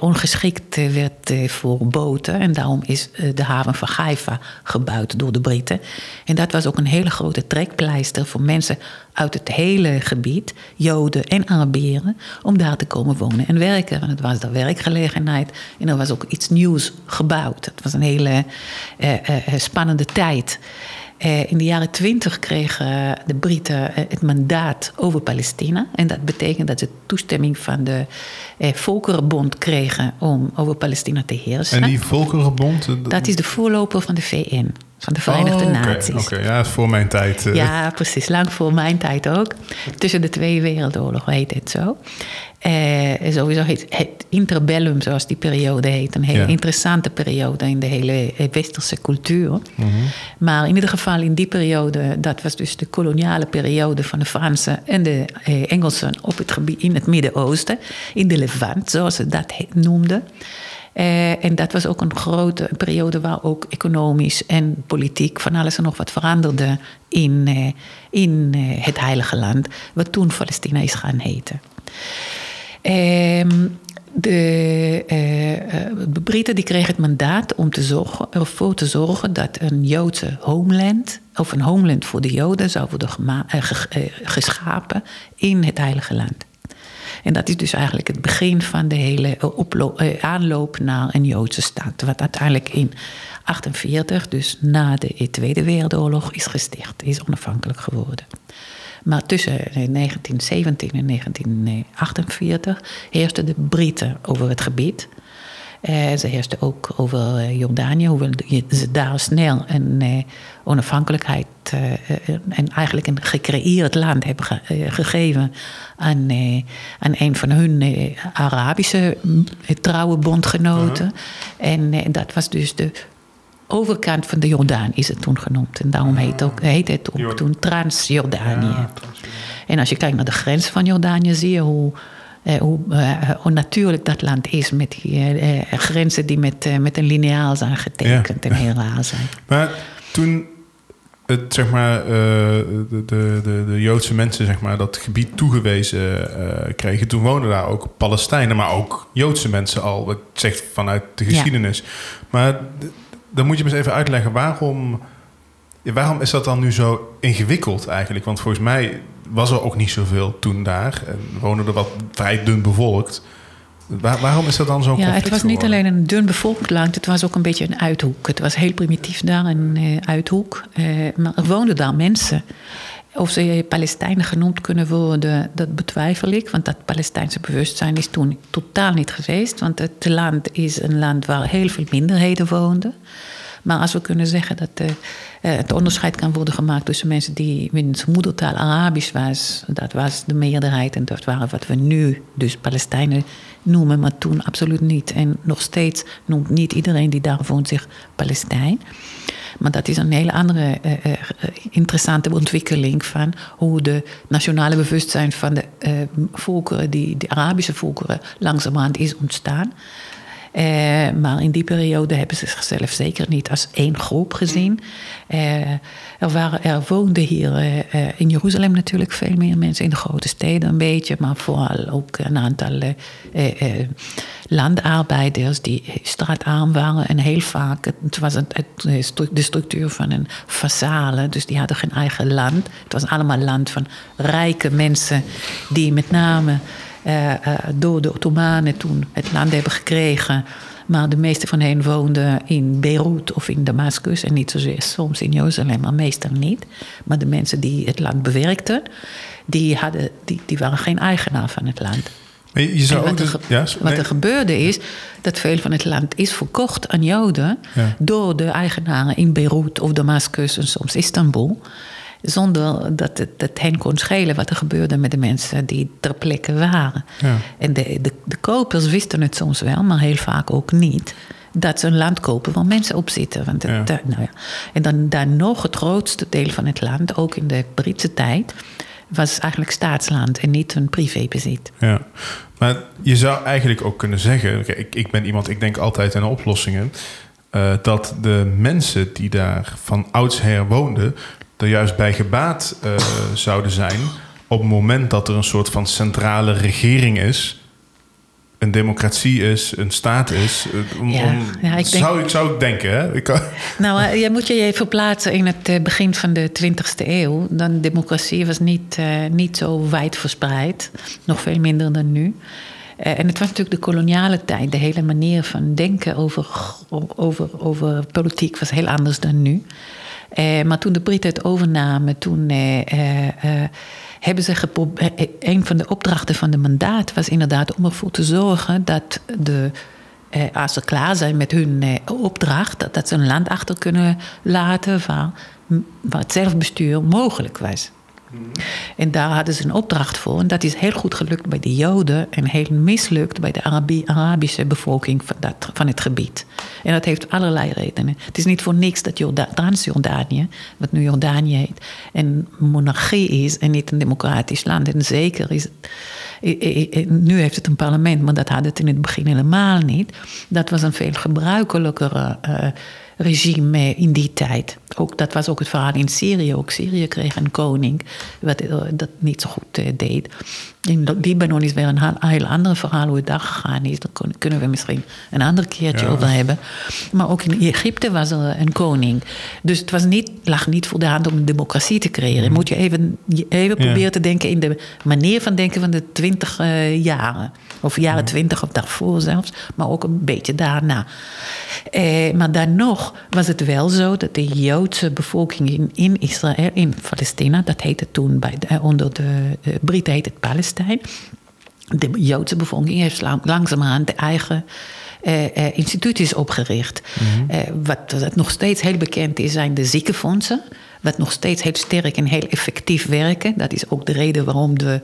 ongeschikt eh, werd eh, voor boten. En daarom is eh, de haven van Haifa gebouwd door de Britten. En dat was ook een hele grote trekpleister voor mensen uit het hele gebied, Joden en Arabieren, om daar te komen wonen en werken. Want het was daar werkgelegenheid en er was ook iets nieuws gebouwd. Het was een hele eh, eh, spannende tijd. Eh, in de jaren twintig kregen de Britten eh, het mandaat over Palestina. En dat betekent dat ze toestemming van de eh, Volkerenbond kregen om over Palestina te heersen. En die Volkerenbond? eh, Dat is de voorloper van de VN, van de Verenigde Oh, Naties. Oké, ja, voor mijn tijd. Ja, precies. Lang voor mijn tijd ook. Tussen de twee wereldoorlogen heet het zo. Eh, sowieso heet het interbellum, zoals die periode heet, een hele Ja. interessante periode in de hele eh, westerse cultuur. Maar in ieder geval in die periode, dat was dus de koloniale periode van de Fransen en de eh, Engelsen op het gebied in het Midden-Oosten, in de Levant, zoals ze dat noemden. En dat was ook een grote periode waar ook economisch en politiek van alles en nog wat veranderde in, in het Heilige Land, wat toen Palestina is gaan heten. Ehm, de, de, Britten die kregen het mandaat om te zorgen, ervoor te zorgen dat een Joodse homeland, of een homeland voor de Joden, zou worden geschapen in het Heilige Land. En dat is dus eigenlijk het begin van de hele eh, aanloop naar een Joodse staat. Wat uiteindelijk in 1948, dus na de Tweede Wereldoorlog, is gesticht, is onafhankelijk geworden. Maar tussen 1917 en 1948 heersten de Britten over het gebied. Uh, ze heersten ook over uh, Jordanië, hoewel ze daar snel een uh, onafhankelijkheid en eigenlijk een gecreëerd land hebben gegeven aan, aan een van hun Arabische trouwe bondgenoten. En dat was dus de overkant van de Jordaan, is het toen genoemd. En daarom heet, ook, heet het ook toen Transjordanië. Ja, en als je kijkt naar de grens van Jordanië, zie je hoe eh, hoe, uh, hoe, natuurlijk dat land is met die uh, grenzen die met, met een lineaal zijn getekend en heel raar zijn. Maar toen het, zeg maar, de, de, de, de, Joodse mensen zeg maar, dat gebied toegewezen kregen, toen woonden daar ook Palestijnen, maar ook Joodse mensen al, wat zegt vanuit de geschiedenis. Maar dan moet je me eens even uitleggen waarom. waarom is dat dan nu zo ingewikkeld eigenlijk? Want volgens mij was er ook niet zoveel toen daar. En wonen er wat vrij dun bevolkt. waarom is dat dan zo Ja, het was niet alleen een dun bevolkt land, het was ook een beetje een uithoek. Het was heel primitief daar, een uh, uithoek. Uh, maar er woonden daar mensen. Of ze Palestijnen genoemd kunnen worden, dat betwijfel ik. Want dat Palestijnse bewustzijn is toen totaal niet geweest. Want het land is een land waar heel veel minderheden woonden. Maar als we kunnen zeggen dat uh, het onderscheid kan worden gemaakt tussen mensen die wiens moedertaal Arabisch was, dat was de meerderheid en dat waren wat we nu dus Palestijnen noemen, maar toen absoluut niet. En nog steeds noemt niet iedereen die daar woont zich Palestijn. Maar dat is een hele andere uh, uh, interessante ontwikkeling van hoe de nationale bewustzijn van de volkeren, die, de Arabische volkeren, langzamerhand is ontstaan. Eh, maar in die periode hebben ze zichzelf zeker niet als één groep gezien. Eh, er, waren, er woonden hier eh, in Jeruzalem natuurlijk veel meer mensen, in de grote steden een beetje, maar vooral ook een aantal landarbeiders die straatarm waren. En heel vaak, het was de structuur van een façade, dus die hadden geen eigen land. Het was allemaal land van rijke mensen die met name door de Ottomanen toen het land hebben gekregen. Maar de meeste van hen woonden in Beirut of in Damascus. En niet zozeer soms in Jeruzalem, maar meestal niet. Maar de mensen die het land bewerkten, die, hadden, die, die waren geen eigenaar van het land. Je zou wat, er, ja, wat er gebeurde is dat veel van het land is verkocht aan Joden door de eigenaren in Beirut of Damascus en soms Istanbul zonder dat het, hen kon schelen wat er gebeurde met de mensen die ter plekke waren. Ja. En de, de, de kopers wisten het soms wel, maar heel vaak ook niet dat ze een land kopen waar mensen op zitten. Want het, ja. nou ja. En dan, dan nog het grootste deel van het land, ook in de Britse tijd, was eigenlijk staatsland en niet een privébezit. Ja, maar je zou eigenlijk ook kunnen zeggen: ik, ik ben iemand, ik denk altijd aan oplossingen. Uh, dat de mensen die daar van oudsher woonden, er juist bij gebaat uh, zouden zijn op het moment dat er een soort van centrale regering is, een democratie is, een staat is. Eh, om, ja, ja, ik zou, denk, ik, zou ik denken. Hè? Ik nou, uh, je moet je even verplaatsen in het begin van de 20e eeuw. Dan democratie was niet, uh, niet zo wijd verspreid, nog veel minder dan nu. en het was natuurlijk de koloniale tijd. De hele manier van denken over, over, over politiek was heel anders dan nu. Eh, maar toen de Britten het overnamen, toen eh, eh, hebben ze. Een van de opdrachten van de mandaat was inderdaad om ervoor te zorgen dat de. als ze klaar zijn met hun opdracht, dat, dat, ze een land achter kunnen laten waar, waar het zelfbestuur mogelijk was. En daar hadden ze een opdracht voor. En dat is heel goed gelukt bij de Joden en heel mislukt bij de Arabi Arabische bevolking van, dat, van het gebied. En dat heeft allerlei redenen. Het is niet voor niks dat Transjordanië, wat nu Jordanië heet, een monarchie is en niet een democratisch land. En zeker is het. Nu heeft het een parlement, maar dat had het in het begin helemaal niet. Dat was een veel gebruikelijkere. Uh, regime in die tijd. Ook, dat was ook het verhaal in Syrië. Ook Syrië kreeg een koning wat eh, dat niet zo goed eh, deed. In Libanon is weer een heel ander verhaal hoe het daar gegaan is. Daar kunnen we misschien een ander keertje over hebben. Maar ook in Egypte was er een koning. Dus het was niet, lag niet voor de hand om een democratie te creëren. Mm. Moet je even, even proberen te denken in de manier van denken van de twintig uh, jaren. Of jaren twintig of daarvoor zelfs. Maar ook een beetje daarna. Eh, maar dan nog was het wel zo dat de Joodse bevolking in, in Israël, in Palestina, dat heette toen bij de, onder de uh, Britten heet het Palestijn. De Joodse bevolking heeft langzamerhand de eigen uh, instituties opgericht. Mhm. wat, wat nog steeds heel bekend is, zijn de ziekenfondsen. Wat nog steeds heel sterk en heel effectief werken. Dat is ook de reden waarom de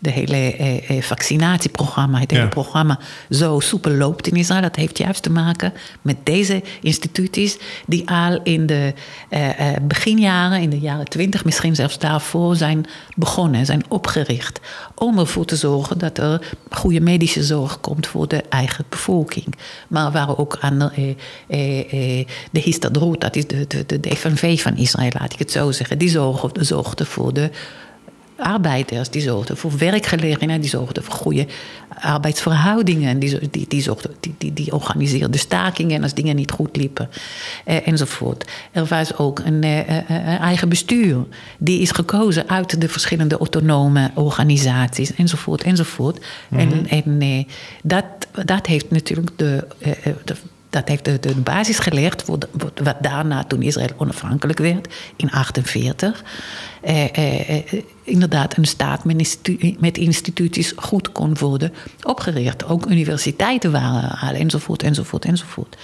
de hele eh, eh, vaccinatieprogramma, het hele programma zo soepel loopt in Israël. Dat heeft juist te maken met deze instituties die al in de eh, eh, beginjaren, in de jaren twintig, misschien zelfs daarvoor zijn begonnen, zijn opgericht. Om ervoor te zorgen dat er goede medische zorg komt voor de eigen bevolking. Maar waar ook aan eh, eh, de Histadroet, dat is de, de, de, de FNV van Israël, laat ik het zo zeggen, die zorgde, zorgde voor de arbeiders, die zorgden voor werkgelegenheid, die zorgden voor goede arbeidsverhoudingen, die, die, die, zorgden, die, die, die organiseerden stakingen als dingen niet goed liepen, eh, enzovoort. Er was ook een, eh, eh, eh, eigen bestuur, die is gekozen uit de verschillende autonome organisaties, enzovoort, enzovoort. En, mhm. en eh, dat, dat heeft natuurlijk de, de dat heeft de, de basis gelegd voor, wat daarna, toen Israël onafhankelijk werd, in 1948. Eh, eh, eh, inderdaad een staat met, met, instituties goed kon worden opgericht. Ook universiteiten waren enzovoort, enzovoort, enzovoort.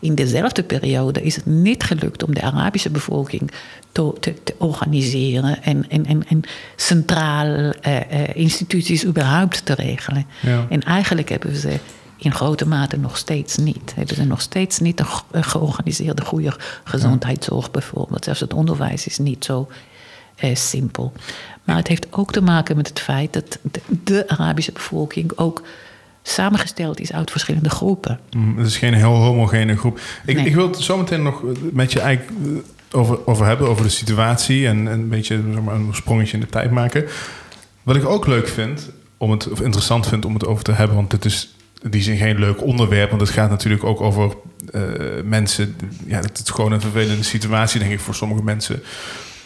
In dezelfde periode is het niet gelukt om de Arabische bevolking te, te, organiseren en, en, en, en centraal eh, eh, instituties überhaupt te regelen. Ja. En eigenlijk hebben ze in grote mate nog steeds niet. Hebben ze nog steeds niet een georganiseerde goede gezondheidszorg bijvoorbeeld. Zelfs het onderwijs is niet zo eh, simpel. Maar het heeft ook te maken met het feit dat de, Arabische bevolking ook samengesteld is uit verschillende groepen. Mm, het is geen heel homogene groep. Ik, ik wil het zometeen nog met je eigenlijk eh, over, over hebben, over de situatie en, een beetje zeg maar, een sprongetje in de tijd maken. Wat ik ook leuk vind, om het, of interessant vind om het over te hebben, want het is die zin geen leuk onderwerp, want het gaat natuurlijk ook over uh, mensen. Ja, het is gewoon een vervelende situatie, denk ik, voor sommige mensen.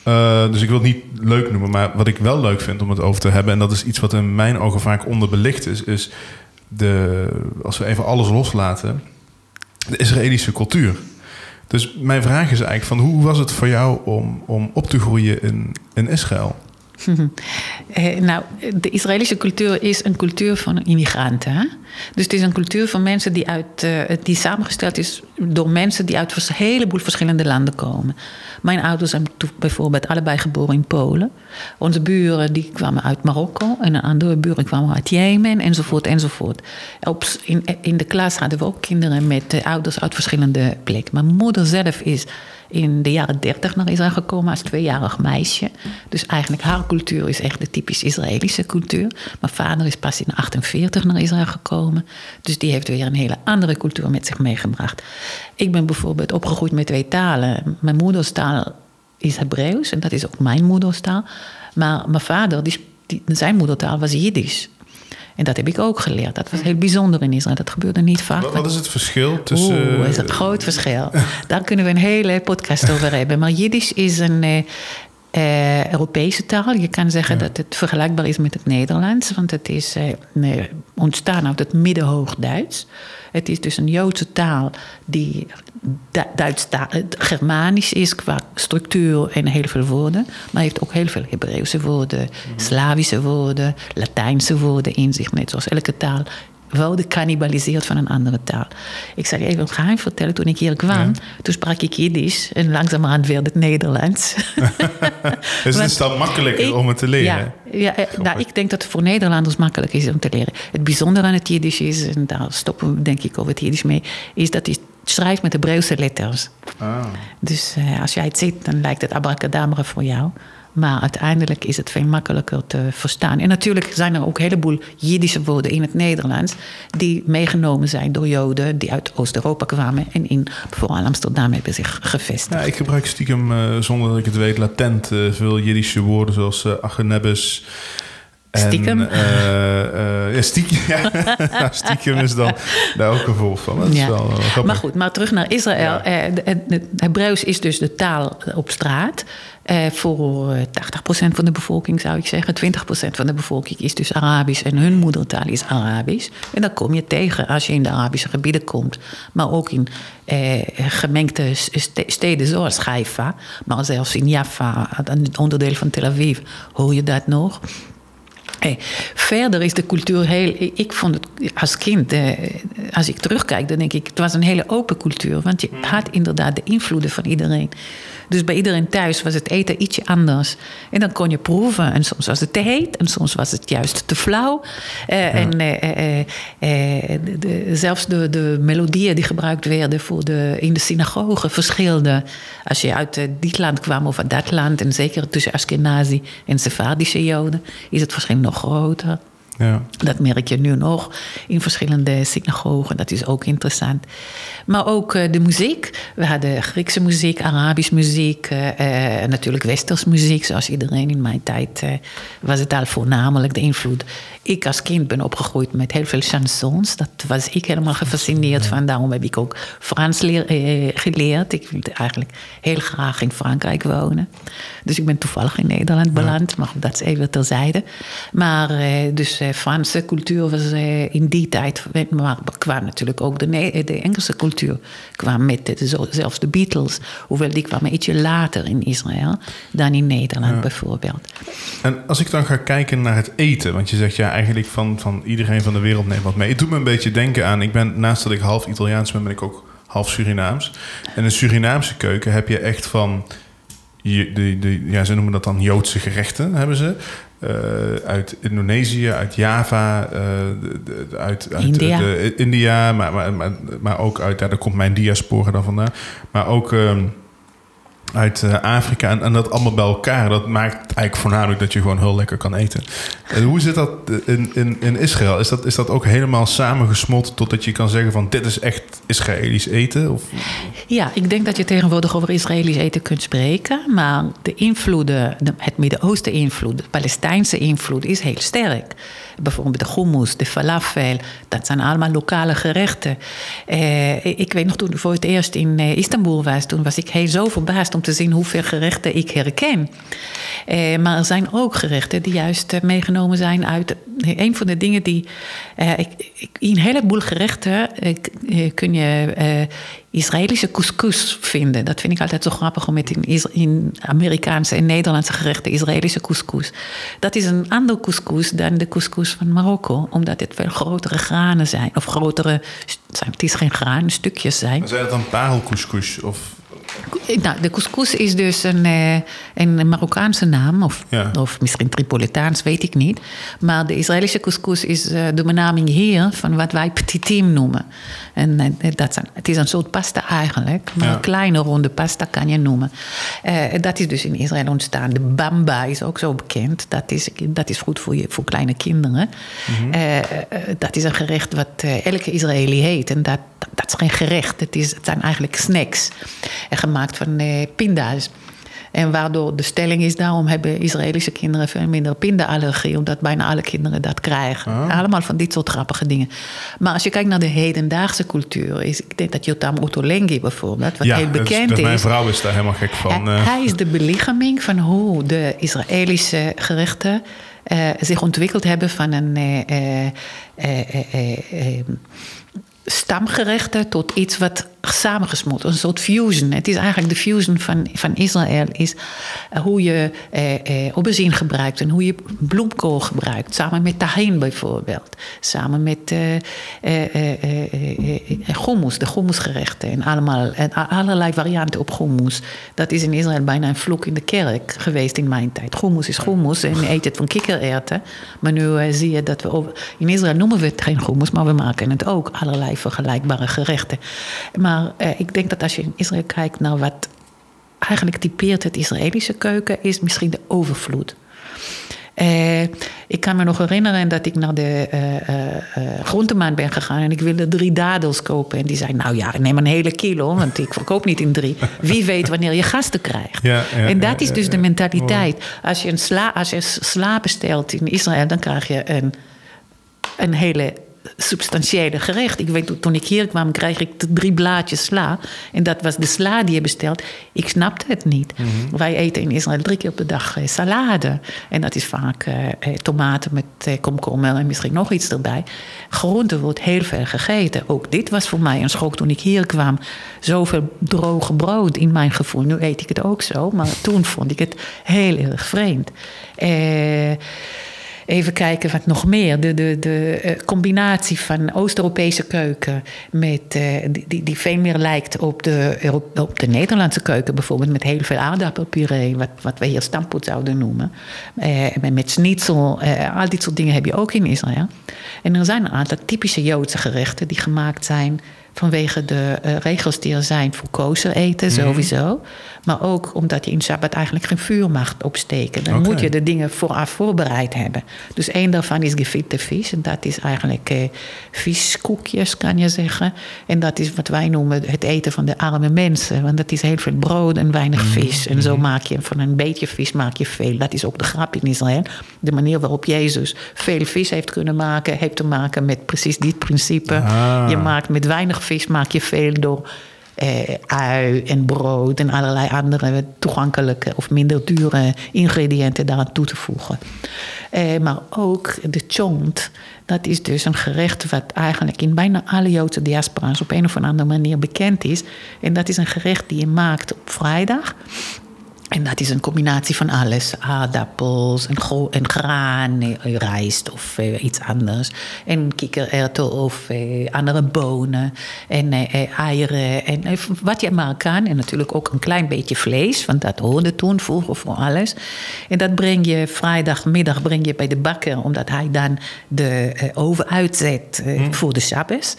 Uh, dus ik wil het niet leuk noemen, maar wat ik wel leuk vind om het over te hebben, en dat is iets wat in mijn ogen vaak onderbelicht is, is de, als we even alles loslaten, de Israëlische cultuur. Dus mijn vraag is eigenlijk van hoe was het voor jou om, om op te groeien in, in Israël? (laughs) Eh, nou, de Israëlische cultuur is een cultuur van immigranten. Dus het is een cultuur van mensen die, uit, uh, die samengesteld is door mensen die uit een heleboel verschillende landen komen. Mijn ouders zijn bijvoorbeeld allebei geboren in Polen. Onze buren die kwamen uit Marokko en een andere buren kwamen uit Jemen enzovoort enzovoort. Op, in, in de klas hadden we ook kinderen met uh, ouders uit verschillende plekken. Mijn moeder zelf is in de jaren dertig naar Israël gekomen als tweejarig meisje. Dus eigenlijk haar cultuur is echt de typisch Israëlische cultuur. Mijn vader is pas in 48 naar Israël gekomen. Dus die heeft weer een hele andere cultuur met zich meegebracht. Ik ben bijvoorbeeld opgegroeid met twee talen. Mijn moederstaal is Hebreeuws en dat is ook mijn moederstaal. Maar mijn vader, die, zijn moedertaal was Jiddisch. En dat heb ik ook geleerd. Dat was heel bijzonder in Israël. Dat gebeurde niet vaak. Wat, is het verschil tussen... Oeh, is een groot verschil. (laughs) Daar kunnen we een hele podcast over hebben. Maar Jiddisch is een uh, uh, Europese taal. Je kan zeggen dat het vergelijkbaar is met het Nederlands. Want het is uh, ontstaan uit het Middenhoog-Duits. Het is dus een Joodse taal die Duits Germanisch is qua structuur en heel veel woorden. Maar heeft ook heel veel Hebreeuwse woorden, mhm. Slavische woorden, Latijnse woorden in zich. Net zoals elke taal worden cannibaliseerd van een andere taal. Ik zal je even een geheim vertellen. Toen ik hier kwam, toen sprak ik Jiddisch. En langzamerhand werd het Nederlands. (laughs) dus het (laughs) is dan makkelijker om het te leren? Ja, ja eh, nou, ik denk dat het voor Nederlanders makkelijk is om te leren. Het bijzondere aan het Jiddisch is, en daar stoppen we denk ik over het Jiddisch mee... is dat hij schrijft met Hebreeuwse letters. Ah. Dus uh, als jij het ziet, dan lijkt het abracadabra voor jou. Maar uiteindelijk is het veel makkelijker te verstaan. En natuurlijk zijn er ook een heleboel Jiddische woorden in het Nederlands. die meegenomen zijn door Joden die uit Oost-Europa kwamen. en in vooral Amsterdam hebben zich gevestigd. Ja, ik gebruik stiekem, uh, zonder dat ik het weet, latent uh, veel Jiddische woorden zoals uh. Stiekem? En, ja, stiekem, (laughs) ja. stiekem is dan daar ook een voorbeeld van. Dat is wel, maar goed, maar terug naar Israël. Ja. Hebreeuws is dus de taal op straat. Eh, voor 80% van de bevolking zou ik zeggen. 20% van de bevolking is dus Arabisch en hun moedertaal is Arabisch. En dat kom je tegen als je in de Arabische gebieden komt. Maar ook in eh, gemengde steden zoals Haifa. Maar zelfs in Jaffa, een onderdeel van Tel Aviv, hoor je dat nog. Hey, verder is de cultuur heel. Ik vond het als kind, eh, als ik terugkijk, dan denk ik, het was een hele open cultuur. Want je had inderdaad de invloeden van iedereen. Dus bij iedereen thuis was het eten ietsje anders. En dan kon je proeven. En soms was het te heet en soms was het juist te flauw. Uh, En uh, de, zelfs de, de melodieën die gebruikt werden voor de, in de synagoge verschilden. Als je uit dit land kwam of uit dat land. En zeker tussen Ashkenazi en Sephardische Joden is het verschil nog groter. Ja. Dat merk je nu nog in verschillende synagogen. Dat is ook interessant. Maar ook uh, de muziek. We hadden Griekse muziek, Arabisch muziek, uh, uh, natuurlijk Westers muziek. Zoals iedereen in mijn tijd was het al voornamelijk de invloed. Ik als kind ben opgegroeid met heel veel chansons. Dat was ik helemaal gefascineerd van. Daarom heb ik ook Frans leer, geleerd. Ik wilde eigenlijk heel graag in Frankrijk wonen. Dus ik ben toevallig in Nederland beland. Maar dat is even terzijde. Maar dus Franse cultuur was in die tijd... Maar kwam natuurlijk ook de, de Engelse cultuur kwam met zelfs de Beatles. Hoewel die kwamen ietsje later in Israël dan in Nederland bijvoorbeeld. En als ik dan ga kijken naar het eten, want je zegt ja, eigenlijk van, van iedereen van de wereld neemt wat mee. Het doet me een beetje denken aan, ik ben naast dat ik half Italiaans ben, ben ik ook half Surinaams. En in Surinaamse keuken heb je echt van, de, de, ja, ze noemen dat dan Joodse gerechten, hebben ze. Uh, uit Indonesië, uit Java, de, uit, uit India, de, India maar, maar, maar, maar, ook uit, daar komt mijn diaspora dan vandaan. Maar ook uh, uit uh, Afrika en, en, dat allemaal bij elkaar. Dat maakt eigenlijk voornamelijk dat je gewoon heel lekker kan eten. En hoe zit dat in, in, in Israël? Is dat, is dat ook helemaal samengesmolten totdat je kan zeggen van dit is echt Israëlisch eten? Of? Ja, ik denk dat je tegenwoordig over Israëlisch eten kunt spreken. Maar de invloeden, het Midden-Oosten invloed, de Palestijnse invloed is heel sterk. Bijvoorbeeld de hummus, de falafel, dat zijn allemaal lokale gerechten. Eh, ik weet nog toen ik voor het eerst in eh, Istanbul was, toen was ik heel zo verbaasd om te zien hoeveel gerechten ik herken. Eh, maar er zijn ook gerechten die juist meegenomen zijn uit. Een van de dingen die. ik, ik, in een heleboel gerechten kun je Israëlische couscous vinden. Dat vind ik altijd zo grappig om met in, in Amerikaanse en Nederlandse gerechten Israëlische couscous. Dat is een ander couscous dan de couscous van Marokko, omdat dit veel grotere granen zijn. Of grotere, het is geen graan, stukjes zijn. Zijn het dan parelcouscous? Of nou, de couscous is dus een, eh, een Marokkaanse naam, of, of misschien Tripolitaans, weet ik niet. Maar de Israëlische couscous is eh, de benaming hier van wat wij petitim noemen. En eh, dat zijn, het is een soort pasta eigenlijk, maar een kleine ronde pasta kan je noemen. dat is dus in Israël ontstaan. De bamba is ook zo bekend. Dat is, dat is goed voor, je, voor kleine kinderen. Mhm. dat is een gerecht wat elke Israëli heet. En dat, dat is geen gerecht, het, is, het zijn eigenlijk snacks gemaakt van eh, pinda's. En waardoor de stelling is, daarom hebben Israëlische kinderen veel minder pindaallergie, omdat bijna alle kinderen dat krijgen. Ah. Allemaal van dit soort grappige dingen. Maar als je kijkt naar de hedendaagse cultuur, is, ik denk dat Jotam Ottolenghi bijvoorbeeld, wat heel bekend is. Mijn vrouw is daar helemaal gek van. Hij, eh. hij is de belichaming van hoe de Israëlische gerechten uh, zich ontwikkeld hebben van een. Uh, stamgerechten tot iets wat samengesmolten, een soort fusion. Het is eigenlijk de fusion van, van Israël, is eh, hoe je eh, eh, aubergine gebruikt en hoe je bloemkool gebruikt. Samen met tahin bijvoorbeeld. Samen met eh, eh, eh, hummus, de hummusgerechten. En, allemaal, en allerlei varianten op hummus. Dat is in Israël bijna een vloek in de kerk geweest in mijn tijd. Hummus is hummus en je (laughs) eet het van kikkererwten. Maar nu zie je dat we... Over, in Israël noemen we het geen hummus, maar we maken het ook. Allerlei vergelijkbare gerechten. Maar ik denk dat als je in Israël kijkt naar wat eigenlijk typeert het Israëlische keuken, is misschien de overvloed. Uh, ik kan me nog herinneren dat ik naar de uh, uh, groentemaan ben gegaan en ik wilde drie dadels kopen. En die zei: Nou ja, neem een hele kilo, want ik verkoop niet in drie. Wie weet wanneer je gasten krijgt. Ja, ja, en dat is dus de mentaliteit. Als je, een sla, als je sla bestelt in Israël, dan krijg je een, een hele substantiële gerecht. Ik weet, toen ik hier kwam, kreeg ik drie blaadjes sla. En dat was de sla die je bestelt. Ik snapte het niet. Mhm. Wij eten in Israël drie keer op de dag eh, salade. En dat is vaak eh, eh tomaten met eh, komkommer en misschien nog iets erbij. Groente wordt heel veel gegeten. Ook dit was voor mij een schok toen ik hier kwam. Zoveel droge brood in mijn gevoel. Nu eet ik het ook zo, maar toen vond ik het heel erg vreemd. Eh Even kijken wat nog meer. De, de, de eh, combinatie van Oost-Europese keuken met, uh, die, die veel meer lijkt op de, op de Nederlandse keuken. Bijvoorbeeld met heel veel aardappelpuree, wat, wat we hier stamppot zouden noemen. Uh, met schnitzel, al dit soort dingen heb je ook in Israël. En er zijn een aantal typische Joodse gerechten die gemaakt zijn vanwege de regels die er zijn voor kozen eten, mhm. sowieso. Maar ook omdat je in Sabbat eigenlijk geen vuur mag opsteken. Dan moet je de dingen vooraf voorbereid hebben. Dus één daarvan is gefitte vis. En dat is eigenlijk eh, viskoekjes, kan je zeggen. En dat is wat wij noemen het eten van de arme mensen. Want dat is heel veel brood en weinig mhm. vis. En zo mhm. maak je van een beetje vis maak je veel. Dat is ook de grap in Israël. De manier waarop Jezus veel vis heeft kunnen maken... heeft te maken met precies dit principe. Ah. Je maakt met weinig vis maak je veel door eh, ui en brood en allerlei andere toegankelijke of minder dure ingrediënten daaraan toe te voegen. Eh, maar ook de chont, dat is dus een gerecht wat eigenlijk in bijna alle Joodse diaspora's op een of andere manier bekend is. En dat is een gerecht die je maakt op vrijdag. En dat is een combinatie van alles. Aardappels en, en graan, eh, rijst of eh, iets anders. En kikkererwten of eh, andere bonen. En eh, eieren en eh, wat je maar kan. En natuurlijk ook een klein beetje vlees, want dat hoorde toen vroeger voor alles. En dat breng je vrijdagmiddag breng je bij de bakker, omdat hij dan de eh, oven uitzet hm. voor de Shabbos.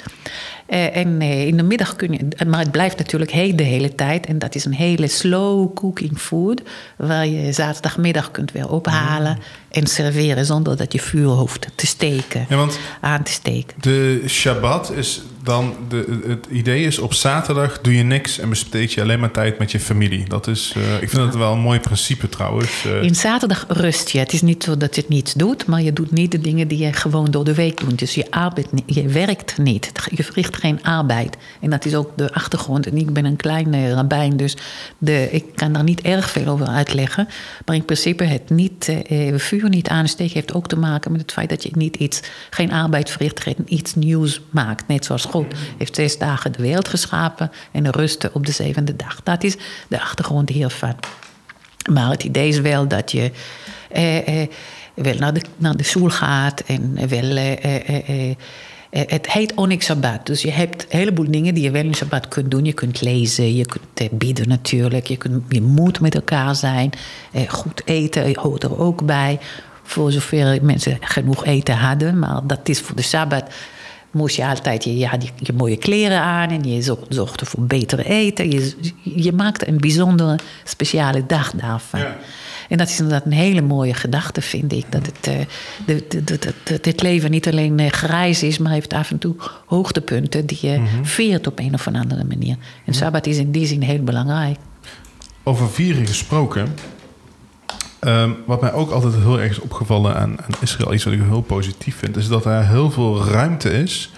Uh, en uh, in de middag kun je, maar het blijft natuurlijk heet de hele tijd. En dat is een hele slow cooking food, waar je zaterdagmiddag kunt weer ophalen mm. en serveren zonder dat je vuur hoeft te steken, ja, want aan te steken. De Shabbat is dan de, het idee is op zaterdag doe je niks en besteed je alleen maar tijd met je familie. Dat is, uh, ik vind dat wel een mooi principe trouwens. Uh. In zaterdag rust je. Het is niet zo dat je het niets doet, maar je doet niet de dingen die je gewoon door de week doet. Dus je, arbeid, je werkt niet. Je verricht geen arbeid. En dat is ook de achtergrond. En ik ben een kleine rabbijn, dus de, ik kan daar niet erg veel over uitleggen. Maar in principe het niet, vuur niet aansteken heeft ook te maken met het feit dat je niet iets, geen arbeid verricht, geen iets nieuws maakt. Net zoals God heeft zes dagen de wereld geschapen en rusten op de zevende dag. Dat is de achtergrond hiervan. Maar het idee is wel dat je eh, eh, wel naar de, naar de stoel gaat en wel. Eh, eh het heet Onyx Sabbat. Dus je hebt een heleboel dingen die je wel in Sabbat kunt doen. Je kunt lezen, je kunt bidden natuurlijk. Je, kunt, je moet met elkaar zijn. Goed eten hoort er ook bij. Voor zover mensen genoeg eten hadden. Maar dat is voor de Sabbat moest je altijd je, ja, je mooie kleren aan en je zorgde voor beter eten. Je, je maakte een bijzondere, speciale dag daarvan. Ja. En dat is inderdaad een hele mooie gedachte, vind ik. Dat het, uh, de, de, de, het leven niet alleen uh, grijs is, maar heeft af en toe hoogtepunten die je mm veert op een of andere manier. En Sabbat is in die zin heel belangrijk. Over vieren gesproken. Ehm, wat mij ook altijd heel erg is opgevallen aan, Israël, iets wat ik heel positief vind, is dat er heel veel ruimte is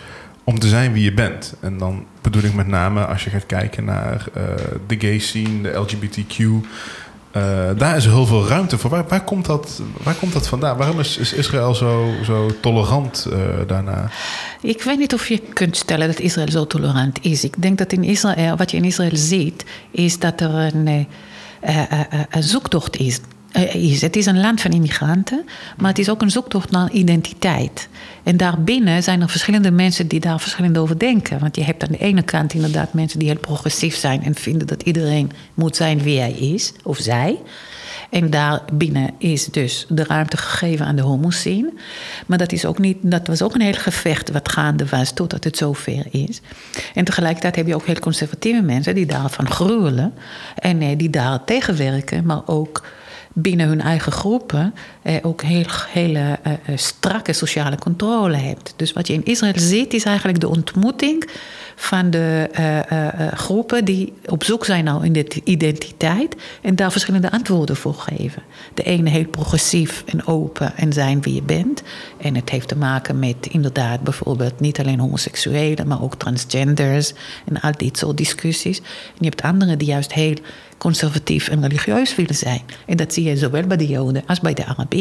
om te zijn wie je bent. En dan bedoel ik met name als je gaat kijken naar uh, de gay scene, de LGBTQ Uh, daar is heel veel ruimte voor. Waar, komt, dat, waar komt dat vandaan? Waarom is, is Israël zo, zo tolerant uh, daarna? Ik weet niet of je kunt stellen dat Israël zo tolerant is. Ik denk dat in Israël, wat je in Israël ziet, is dat er een, een zoektocht is is. Het is een land van immigranten, maar het is ook een zoektocht naar identiteit. En daarbinnen zijn er verschillende mensen die daar verschillend over denken. Want je hebt aan de ene kant inderdaad mensen die heel progressief zijn en vinden dat iedereen moet zijn wie hij is, of zij. En daarbinnen is dus de ruimte gegeven aan de homoscene. Maar dat, is ook niet, dat was ook een heel gevecht wat gaande was totdat het zover is. En tegelijkertijd heb je ook heel conservatieve mensen die daarvan gruwelen. En eh, die daar tegenwerken, maar ook binnen hun eigen groepen eh, ook heel, hele eh, eh, strakke sociale controle hebt. Dus wat je in Israël ziet, is eigenlijk de ontmoeting van de uh, groepen die op zoek zijn nou in de identiteit en daar verschillende antwoorden voor geven. De ene heel progressief en open en zijn wie je bent. En het heeft te maken met inderdaad bijvoorbeeld niet alleen homoseksuelen, maar ook transgenders en al dit soort discussies. En je hebt anderen die juist heel conservatief en religieus willen zijn. En dat zie je zowel bij de Joden als bij de Arabieren.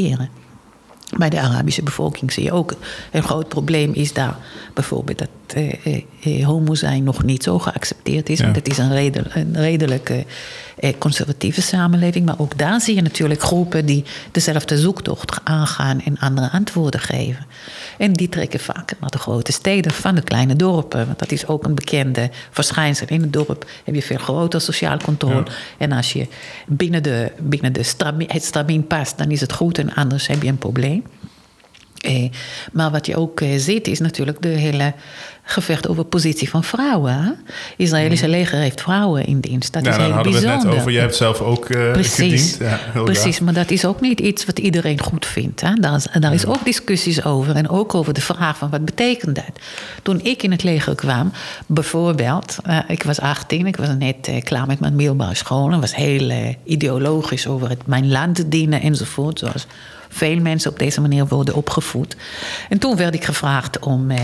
Bij de Arabische bevolking zie je ook een groot probleem is daar bijvoorbeeld dat eh, eh, eh homo zijn nog niet zo geaccepteerd is. Want het is een, redel, een redelijke eh, conservatieve samenleving. Maar ook daar zie je natuurlijk groepen die dezelfde zoektocht aangaan en andere antwoorden geven. En die trekken vaak naar de grote steden van de kleine dorpen. Want dat is ook een bekende verschijnsel. In het dorp heb je veel groter sociaal controle. En als je binnen, de, binnen de het stramien past, dan is het goed. En anders heb je een probleem. Eh, maar wat je ook eh, ziet is natuurlijk de hele gevecht over positie van vrouwen. Israëlische leger heeft vrouwen in dienst. Dat is heel hadden bijzonder. We het net over. Jij hebt zelf ook uh, Precies. Ja, Precies, maar dat is ook niet iets wat iedereen goed vindt. Hè? Daar, is, daar is ook discussies over. En ook over de vraag van wat betekent dat? Toen ik in het leger kwam, bijvoorbeeld... Uh, ik was 18, ik was net uh, klaar met mijn middelbare school... en was heel ideologisch over het, mijn land dienen enzovoort... zoals veel mensen op deze manier worden opgevoed. En toen werd ik gevraagd om, eh,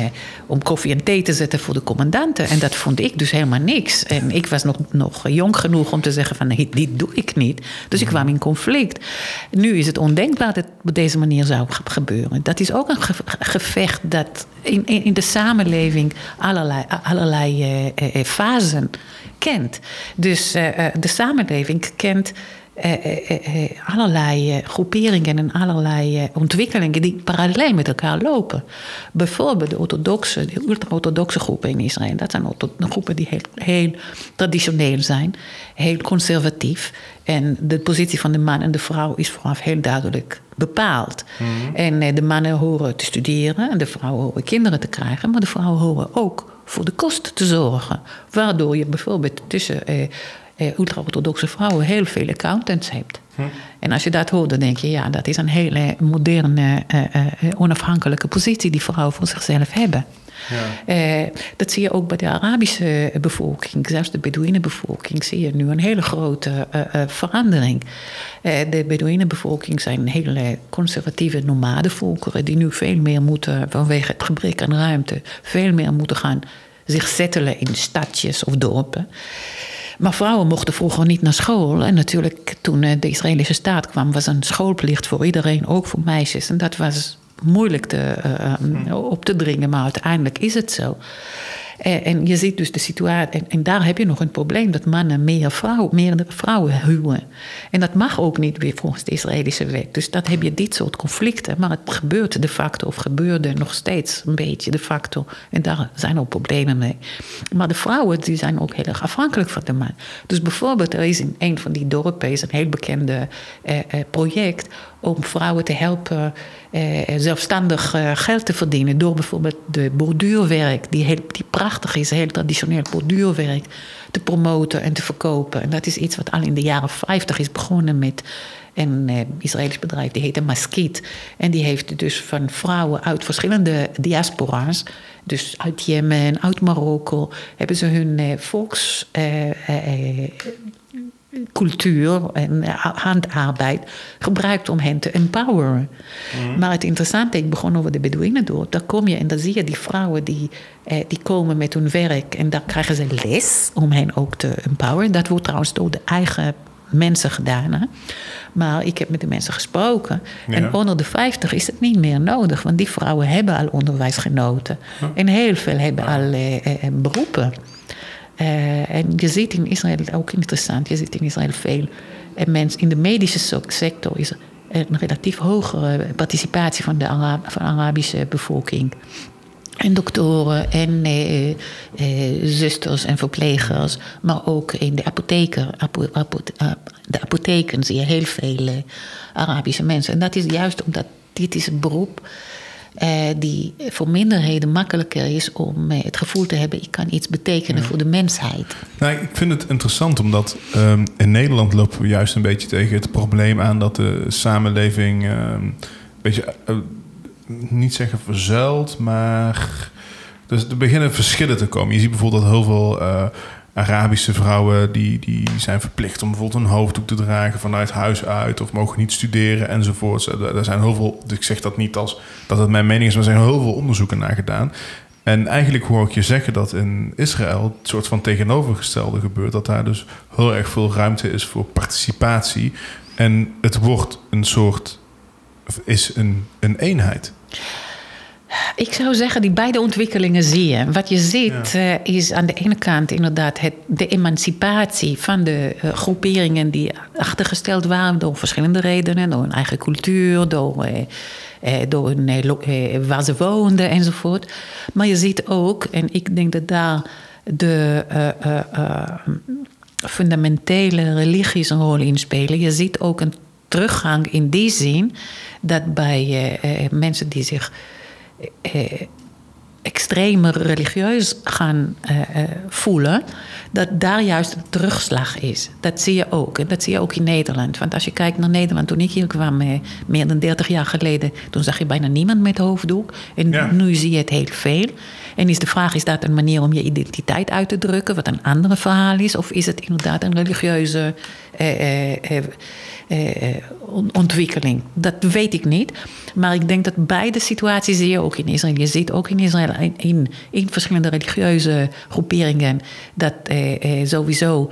om koffie en thee te zetten voor de commandanten. En dat vond ik dus helemaal niks. En ik was nog, nog jong genoeg om te zeggen van nee, dit doe ik niet. Dus ik kwam in conflict. Nu is het ondenkbaar dat het op deze manier zou gebeuren. Dat is ook een gevecht dat in, in, de samenleving allerlei, allerlei uh, uh, fasen kent. Dus de samenleving kent eh, eh, eh, allerlei groeperingen en allerlei ontwikkelingen die parallel met elkaar lopen. Bijvoorbeeld de orthodoxe, de ultra-orthodoxe groepen in Israël. Dat zijn groepen die heel, heel traditioneel zijn, heel conservatief. En de positie van de man en de vrouw is vooraf heel duidelijk bepaald. Mhm. En de mannen horen te studeren en de vrouwen horen kinderen te krijgen, maar de vrouwen horen ook voor de kosten te zorgen. Waardoor je bijvoorbeeld tussen eh, ultra-orthodoxe vrouwen heel veel accountants hebt. Hm. En als je dat hoort, dan denk je, ja, dat is een hele moderne, uh, uh, onafhankelijke positie die vrouwen voor zichzelf hebben. Ja. dat zie je ook bij de Arabische bevolking, zelfs de Bedouinenbevolking, zie je nu een hele grote verandering. de Bedouinenbevolking zijn hele conservatieve nomadenvolkeren die nu veel meer moeten, vanwege het gebrek aan ruimte, veel meer moeten gaan zich settelen in stadjes of dorpen. Maar vrouwen mochten vroeger niet naar school. En natuurlijk, toen eh, de Israëlische staat kwam, was een schoolplicht voor iedereen, ook voor meisjes. En dat was moeilijk te, uh, op te dringen, maar uiteindelijk is het zo. En je ziet dus de situatie, en, daar heb je nog een probleem dat mannen meer, vrouw, meer vrouwen huwen. En dat mag ook niet weer volgens de Israëlische wet. Dus dat heb je dit soort conflicten. Maar het gebeurt de facto, of gebeurde nog steeds een beetje de facto. En daar zijn ook problemen mee. Maar de vrouwen die zijn ook heel erg afhankelijk van de man. Dus bijvoorbeeld, er is in een van die dorpen is een heel bekende eh, eh, project om vrouwen te helpen eh, zelfstandig eh, geld te verdienen. Door bijvoorbeeld de borduurwerk, die, heel, die prachtig is, heel traditioneel borduurwerk, te promoten en te verkopen. En dat is iets wat al in de jaren 50 is begonnen met een eh, Israëlisch bedrijf, die heette Maskiet. En die heeft dus van vrouwen uit verschillende diaspora's, dus uit Jemen, uit Marokko, hebben ze hun eh, volks. Eh, eh cultuur en handarbeid gebruikt om hen te empoweren. Mhm. Maar het interessante, ik begon over de Bedouinen door. Daar kom je en dan zie je die vrouwen die, eh, die komen met hun werk en daar krijgen ze les om hen ook te empoweren. Dat wordt trouwens door de eigen mensen gedaan. Hè? Maar ik heb met de mensen gesproken. En onder de 50 is het niet meer nodig, want die vrouwen hebben al onderwijs genoten. En heel veel hebben al eh, beroepen. En je ziet in Israël ook interessant, je ziet in Israël veel. En mensen in de medische sector is er een relatief hogere participatie van de, van Arabische bevolking. En doktoren en eh, eh, zusters en verplegers. Maar ook in de apotheker, apo, eh, de apotheken zie je heel veel eh, Arabische mensen. En dat is juist omdat dit is een beroep uh, die voor minderheden makkelijker is om het gevoel te hebben: ik kan iets betekenen voor de mensheid. Nou, ik vind het interessant omdat um, in Nederland lopen we juist een beetje tegen het probleem aan dat de samenleving um, een beetje niet zeggen verzuild, maar dus er beginnen verschillen te komen. Je ziet bijvoorbeeld dat heel veel Arabische vrouwen die, die zijn verplicht om bijvoorbeeld een hoofddoek te dragen vanuit huis uit of mogen niet studeren enzovoort. Er zijn heel veel, ik zeg dat niet als dat het mijn mening is, maar er zijn heel veel onderzoeken naar gedaan. En eigenlijk hoor ik je zeggen dat in Israël het soort van tegenovergestelde gebeurt. Dat daar dus heel erg veel ruimte is voor participatie. En het wordt een soort, is een, een eenheid. Ik zou zeggen, die beide ontwikkelingen zie je. Wat je ziet eh, is aan de ene kant inderdaad het, de emancipatie van de uh, groeperingen die achtergesteld waren door verschillende redenen, door hun eigen cultuur, door, uh, door hun, waar ze woonden enzovoort. Maar je ziet ook, en ik denk dat daar de fundamentele religies een rol in spelen. Je ziet ook een teruggang in die zin dat bij mensen die zich eh, extremer religieus gaan eh, eh, voelen, dat daar juist een terugslag is. Dat zie je ook. En dat zie je ook in Nederland. Want als je kijkt naar Nederland, toen ik hier kwam, eh, meer dan 30 jaar geleden, toen zag je bijna niemand met hoofddoek. En nu zie je het heel veel. En is de vraag, is dat een manier om je identiteit uit te drukken, wat een andere verhaal is? Of is het inderdaad een religieuze eh, ontwikkeling. Dat weet ik niet. Maar ik denk dat beide situaties zie je ook in Israël. Je ziet ook in Israël in, in, verschillende religieuze groeperingen dat eh, eh, sowieso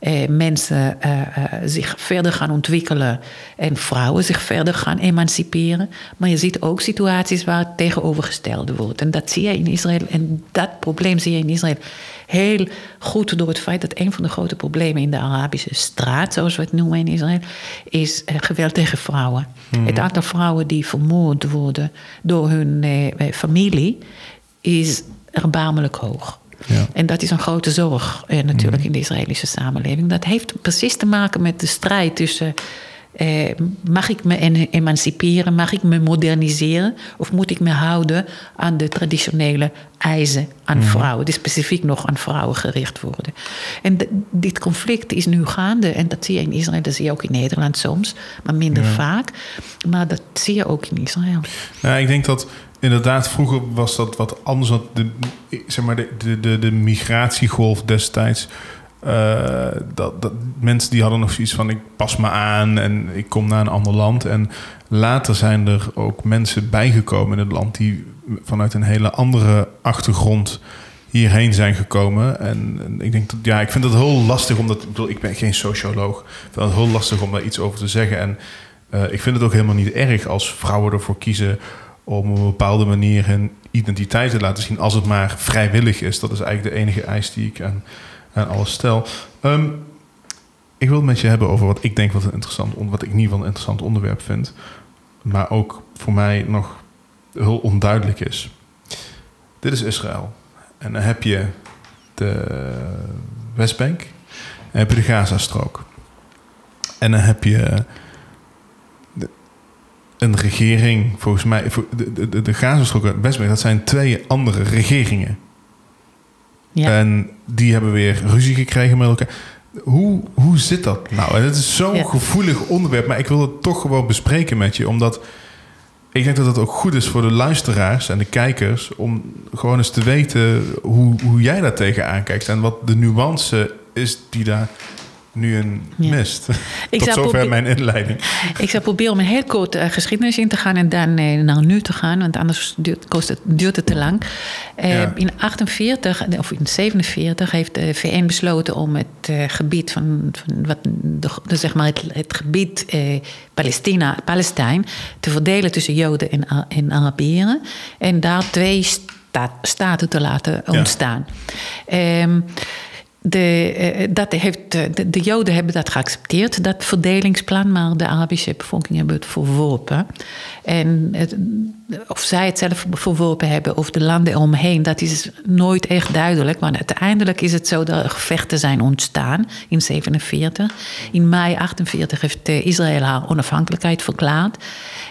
eh, mensen eh, eh, zich verder gaan ontwikkelen en vrouwen zich verder gaan emanciperen. Maar je ziet ook situaties waar het tegenovergestelde wordt. En dat zie je in Israël. En dat probleem zie je in Israël heel goed door het feit dat een van de grote problemen in de Arabische straat, zoals we het noemen in Israël, is geweld tegen vrouwen. Mhm. Het aantal vrouwen die vermoord worden door hun familie is erbarmelijk hoog. Ja. En dat is een grote zorg eh, natuurlijk mhm. in de Israëlische samenleving. Dat heeft precies te maken met de strijd tussen. Eh, mag ik me emanciperen? Mag ik me moderniseren? Of moet ik me houden aan de traditionele eisen aan mhm. vrouwen, die specifiek nog aan vrouwen gericht worden? En dit conflict is nu gaande. En dat zie je in Israël, dat zie je ook in Nederland soms, maar minder vaak. Maar dat zie je ook in Israël. Ja, ik denk dat inderdaad, vroeger was dat wat anders. De, zeg maar, de, de, de, migratiegolf destijds. Uh, dat, dat, mensen die hadden nog zoiets van: ik pas me aan en ik kom naar een ander land. En later zijn er ook mensen bijgekomen in het land die vanuit een hele andere achtergrond hierheen zijn gekomen. En, ik denk dat, ja, ik vind het heel lastig omdat, ik bedoel, ik ben geen socioloog. Ik vind het heel lastig om daar iets over te zeggen. En uh, ik vind het ook helemaal niet erg als vrouwen ervoor kiezen om op een bepaalde manier hun identiteit te laten zien, als het maar vrijwillig is. Dat is eigenlijk de enige eis die ik aan, aan alles stel. Ehm, ik wil het met je hebben over wat ik denk wat, een interessant, wat ik in ieder geval een interessant onderwerp vind, maar ook voor mij nog heel onduidelijk is. Dit is Israël. En dan heb je de Westbank, en heb je de Gazastrook. En dan heb je een regering, volgens mij, de, de, de Gazastrook en Westbank, dat zijn twee andere regeringen. Ja. En die hebben weer ruzie gekregen met elkaar. Hoe, hoe zit dat nou? En het is zo'n gevoelig onderwerp, maar ik wil het toch gewoon bespreken met je, omdat ik denk dat het ook goed is voor de luisteraars en de kijkers om gewoon eens te weten hoe, hoe jij daar tegenaan kijkt en wat de nuance is die daar nu een Ja. mist. Ik (laughs) Tot zou zover mijn inleiding. Ik zal proberen om een heel kort eh, geschiedenis in te gaan en dan eh, naar nu te gaan, want anders duurt, kost het, duurt het te lang. Eh, Ja. In 48 of in 47 heeft de VN besloten om het eh, gebied van, van wat, de, de- zeg maar het, het gebied eh, Palestina, Palestijn te verdelen tussen Joden en, en Arabieren en daar twee sta- staten te laten Ja. ontstaan. De, eh, dat heeft, eh, de, de Joden hebben dat geaccepteerd, dat verdelingsplan, maar de Arabische bevolking hebben het verworpen. En het, of zij het zelf verworpen hebben of de landen eromheen, dat is nooit echt duidelijk. Maar uiteindelijk is het zo dat er gevechten zijn ontstaan in 47. In mei 48 heeft eh, Israël haar onafhankelijkheid verklaard.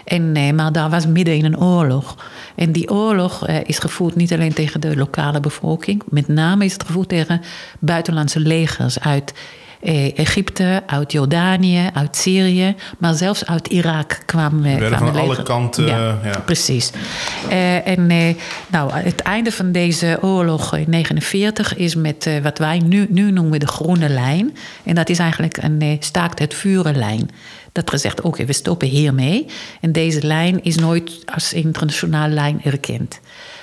En, eh, maar daar was midden in een oorlog. En die oorlog eh, is gevoerd niet alleen tegen de lokale bevolking, met name is het gevoerd tegen buitenlandse legers uit Egypte, uit Jordanië, uit Syrië, maar zelfs uit Irak eh, kwamen van alle kanten, Ja, ja. precies. Eh, en eh, nou, het einde van deze oorlog in 49 is met eh, wat wij nu, nu noemen de groene lijn. En dat is eigenlijk een eh, staakt het vuren lijn. Dat gezegd, oké, we stoppen hiermee. En deze lijn is nooit als internationale lijn erkend.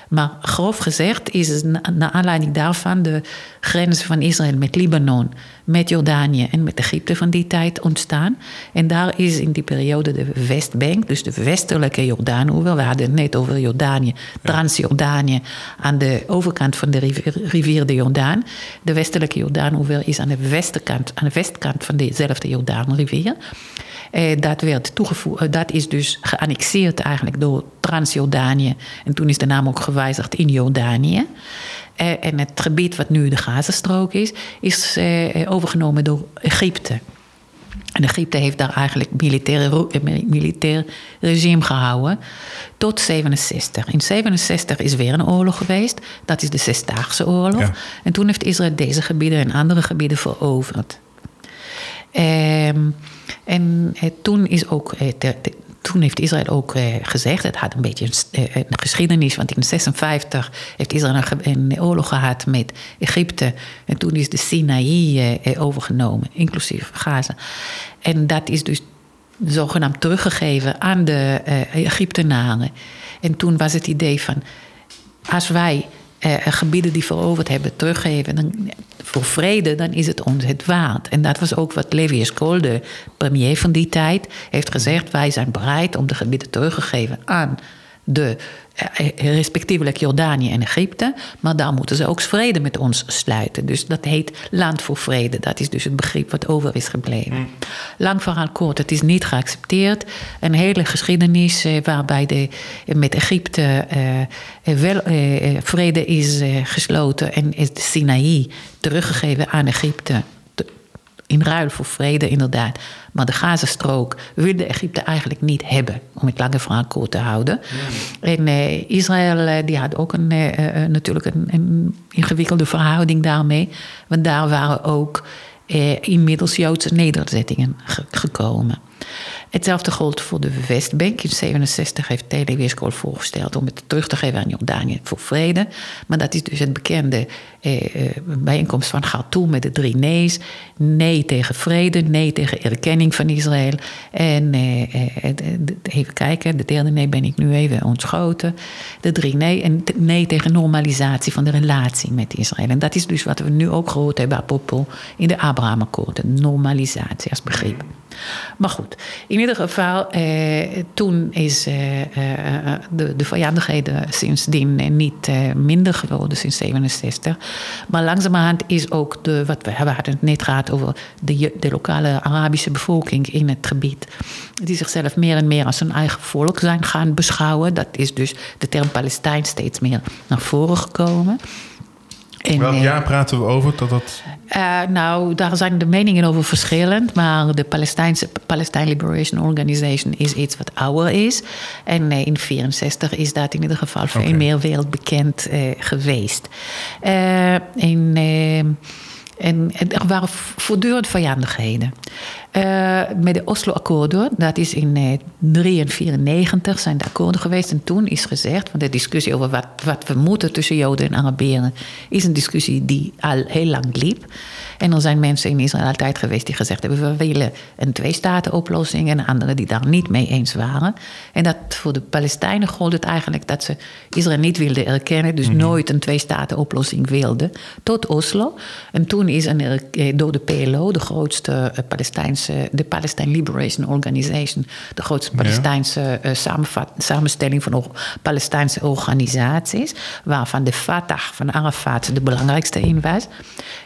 Maar grof gezegd is het na, naar aanleiding daarvan de grenzen van Israël met Libanon, met Jordanië en met Egypte van die tijd ontstaan. En daar is in die periode de Westbank, dus de westelijke Jordaanoever, we hadden het net over Jordanië, Transjordanië, aan de overkant van de rivier, rivier de Jordaan. De westelijke Jordaanoever is aan de westkant, aan de westkant van dezelfde Jordaanrivier. Eh, dat, werd toegevoegd, eh, dat is dus geannexeerd eigenlijk door Transjordanië. En toen is de naam ook gewijzigd in Jordanië. Eh, en het gebied wat nu de Gazastrook is, is eh, overgenomen door Egypte. En Egypte heeft daar eigenlijk militaire, ro- eh, militair regime gehouden tot 67. In 67 is weer een oorlog geweest. Dat is de Zesdaagse Oorlog. Ja. En toen heeft Israël deze gebieden en andere gebieden veroverd. Ehm, en eh, toen is ook. eh, toen heeft Israël ook eh, gezegd, het had een beetje een, eh, geschiedenis, want in 56 heeft Israël een, oorlog gehad met Egypte. En toen is de Sinaï eh, overgenomen, inclusief Gaza. En dat is dus zogenaamd teruggegeven aan de eh, Egyptenaren. En toen was het idee van, als wij eh, gebieden die veroverd hebben teruggeven dan, voor vrede, dan is het ons het waard. En dat was ook wat Levi Eshkol, de premier van die tijd, heeft gezegd. Wij zijn bereid om de gebieden teruggegeven aan de eh, respectievelijk Jordanië en Egypte. Maar daar moeten ze ook vrede met ons sluiten. Dus dat heet land voor vrede. Dat is dus het begrip wat over is gebleven. Lang verhaal kort, het is niet geaccepteerd. Een hele geschiedenis eh, waarbij de, met Egypte eh, eh, wel eh, eh, vrede is eh, gesloten en is de Sinaï teruggegeven aan Egypte. In ruil voor vrede, inderdaad. Maar de Gazastrook wilde Egypte eigenlijk niet hebben, om het lange verhaal kort te houden. En eh, Israël eh, die had ook een, eh, eh, natuurlijk een, een ingewikkelde verhouding daarmee. Want daar waren ook eh, inmiddels Joodse nederzettingen ge- gekomen. Hetzelfde gold voor de Westbank. In 67 heeft Tele Weerskool voorgesteld om het terug te geven aan Jordanië voor vrede. Maar dat is dus het bekende eh, eh, bijeenkomst van Khartoum met de drie nee's. Nee tegen vrede, nee tegen erkenning van Israël. En eh, eh, de- even kijken, de derde nee ben ik nu even ontschoten. De drie nee en nee tegen normalisatie van de relatie met Israël. En dat is dus wat we nu ook gehoord hebben apropos in de Abrahamakkoorden. Normalisatie als begrip. Maar goed, ieder geval, eh, toen is eh, eh, de, de vijandigheden sindsdien eh, niet eh, minder geworden, sinds 67. Maar langzamerhand is ook de, wat we, we hadden het net gehad over de, de lokale Arabische bevolking in het gebied, die zichzelf meer en meer als een eigen volk zijn gaan beschouwen. Dat is dus de term Palestijn steeds meer naar voren gekomen. En, Welk eh, jaar praten we over dat dat... eh, nou, daar zijn de meningen over verschillend. Maar de Palestijnse Palestine Liberation Organization is iets wat ouder is. En eh, in 64 is dat in ieder geval veel meer wereldbekend eh, geweest. In, en, en er waren voortdurend vijandigheden. Uh, met de Oslo-akkoorden, dat is in 1994 uh, zijn de akkoorden geweest. En toen is gezegd, want de discussie over wat, wat we moeten tussen Joden en Arabieren, is een discussie die al heel lang liep. En er zijn mensen in Israël altijd geweest die gezegd hebben: we willen een twee-staten-oplossing. En anderen die daar niet mee eens waren. En dat voor de Palestijnen gold het eigenlijk dat ze Israël niet wilden erkennen. Dus mhm. nooit een twee-staten-oplossing wilden. Tot Oslo. En toen is eh, door de PLO, de grootste eh, Palestijnse. de Palestine Liberation Organization. de grootste Palestijnse ja. Eh, samenstelling van Palestijnse organisaties. waarvan de Fatah van Arafat de belangrijkste in was.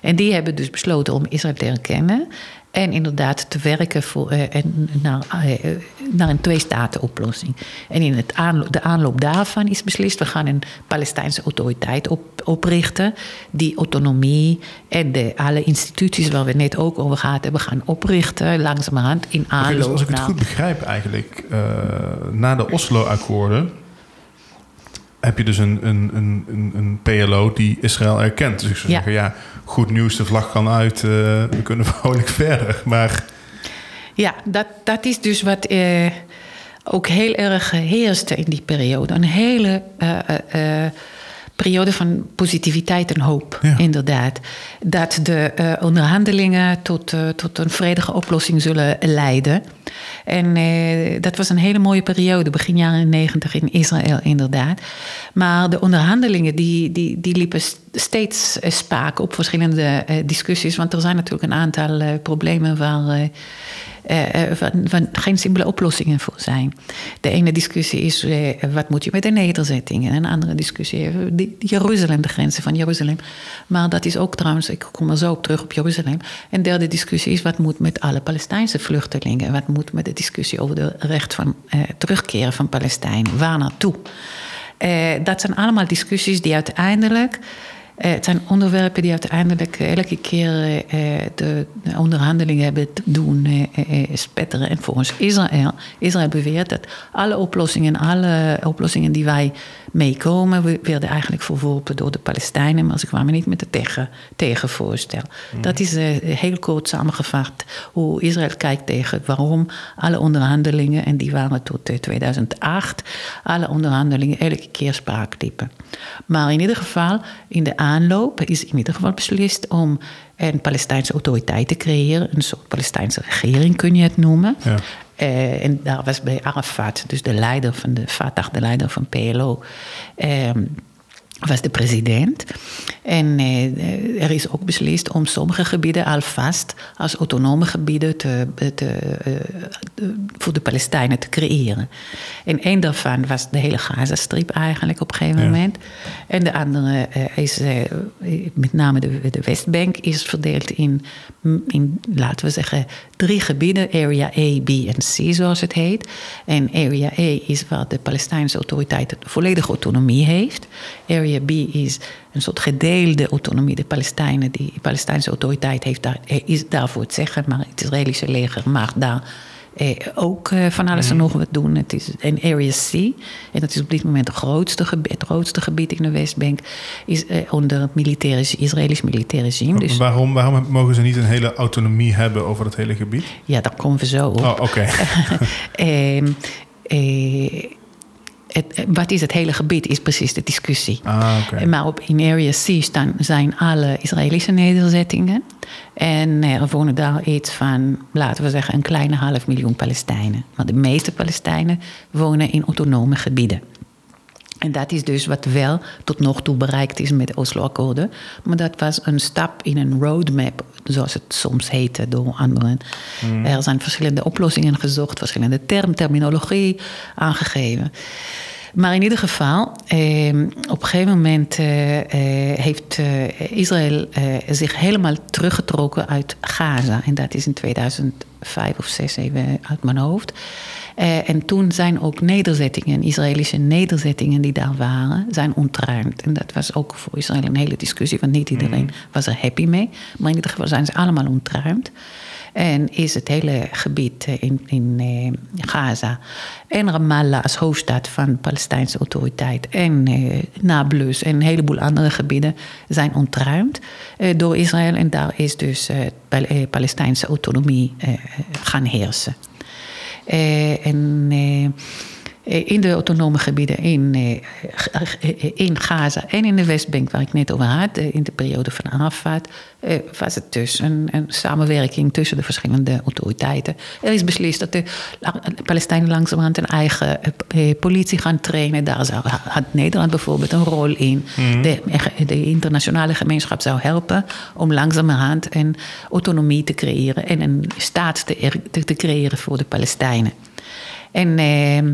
En die hebben dus besloten om Israël te erkennen. En inderdaad te werken voor, uh, en naar, uh, naar een twee-staten-oplossing. En in het aanloop, de aanloop daarvan is beslist: we gaan een Palestijnse autoriteit op, oprichten. Die autonomie en de, alle instituties waar we net ook over gehad hebben, gaan oprichten. Langzamerhand in aanloop. Okay, dus als ik het goed begrijp, eigenlijk, uh, na de Oslo-akkoorden heb je dus een, een, een, een, PLO die Israël erkent. Dus ik zou zeggen, ja, goed nieuws, de vlag kan uit, uh, we kunnen (laughs) vrolijk verder. Maar... Ja, dat, dat is dus wat uh, ook heel erg heerste in die periode. Een hele uh, periode van positiviteit en hoop, inderdaad. Dat de onderhandelingen tot, tot een vredige oplossing zullen leiden. En uh, dat was een hele mooie periode, begin jaren 90 in Israël, inderdaad. Maar de onderhandelingen die, die, die liepen steeds spaak op verschillende discussies. Want er zijn natuurlijk een aantal problemen waar geen simpele oplossingen voor zijn. De ene discussie is wat moet je met de nederzettingen. En een andere discussie die, Jeruzalem, de grenzen van Jeruzalem. Maar dat is ook trouwens, ik kom er zo op terug op Jeruzalem. En derde discussie is wat moet met alle Palestijnse vluchtelingen. Wat moet met de discussie over de recht van terugkeren van Palestijnen. Waar naartoe? dat zijn allemaal discussies die uiteindelijk het zijn onderwerpen die uiteindelijk elke keer uh, de, de, onderhandelingen hebben te doen spetteren. En volgens Israël, Israël beweert dat alle oplossingen, alle oplossingen die wij meekomen, werden eigenlijk verworpen door de Palestijnen, maar ze kwamen niet met een tegen, tegenvoorstel. Mm. Dat is heel kort samengevat hoe Israël kijkt tegen waarom alle onderhandelingen, en die waren tot 2008, alle onderhandelingen elke keer spraak liepen. Maar in ieder geval, in de aanloop is in ieder geval beslist om een Palestijnse autoriteit te creëren. Een soort Palestijnse regering kun je het noemen. Ja. Uh, en daar was bij Arafat, dus de leider van de Fatah, de leider van PLO. Ehm, was de president. En eh, er is ook beslist om sommige gebieden alvast als autonome gebieden te, te, eh, voor de Palestijnen te creëren. En een daarvan was de hele Gazastrip eigenlijk op een gegeven moment. En de andere eh, is, eh, met name de, de Westbank, is verdeeld in, in, laten we zeggen, drie gebieden. Area A, B en C, zoals het heet. En Area A is waar de Palestijnse autoriteit volledige autonomie heeft. Area B is een soort gedeelde autonomie. De Palestijnen, die Palestijnse autoriteit heeft daar, is daarvoor het zeggen, maar het Israëlische leger mag daar eh, ook eh, van alles en mhm. nog wat doen. Het is een Area C. En dat is op dit moment het grootste gebied, het grootste gebied in de Westbank. Is eh, onder het militaire, Israëlisch militaire regime. Dus, waarom, waarom mogen ze niet een hele autonomie hebben over het hele gebied? Ja, daar komen we zo op. Oh, oké. (laughs) Ehm, eh, het, wat is het hele gebied, is precies de discussie. Ah, okay. Maar op, in Area C staan, zijn alle Israëlische nederzettingen. En er wonen daar iets van, laten we zeggen, een kleine half miljoen Palestijnen. Maar de meeste Palestijnen wonen in autonome gebieden. En dat is dus wat wel tot nog toe bereikt is met de Oslo-akkoorden. Maar dat was een stap in een roadmap, zoals het soms heette door anderen. Hmm. Er zijn verschillende oplossingen gezocht, verschillende term, terminologie aangegeven. Maar in ieder geval, eh, op een gegeven moment eh, eh, heeft eh, Israël eh, zich helemaal teruggetrokken uit Gaza. En dat is in 2005 of 2006 even uit mijn hoofd. Eh, en toen zijn ook nederzettingen, Israëlische nederzettingen die daar waren, zijn ontruimd. En dat was ook voor Israël een hele discussie, want niet iedereen mhm. was er happy mee. Maar in ieder geval zijn ze allemaal ontruimd. En is het hele gebied in, in Gaza en Ramallah als hoofdstad van de Palestijnse autoriteit en Nablus en een heleboel andere gebieden zijn ontruimd door Israël. En daar is dus Palestijnse autonomie gaan heersen. En eh, in de autonome gebieden in, eh, in Gaza en in de Westbank, waar ik net over had, eh, in de periode van Arafat, was het dus een, een, samenwerking tussen de verschillende autoriteiten. Er is beslist dat de Palestijnen langzamerhand een eigen politie gaan trainen. Daar zou, had Nederland bijvoorbeeld een rol in. Mhm. de, de, internationale gemeenschap zou helpen om langzamerhand een autonomie te creëren en een staat te, te creëren voor de Palestijnen. En ehm,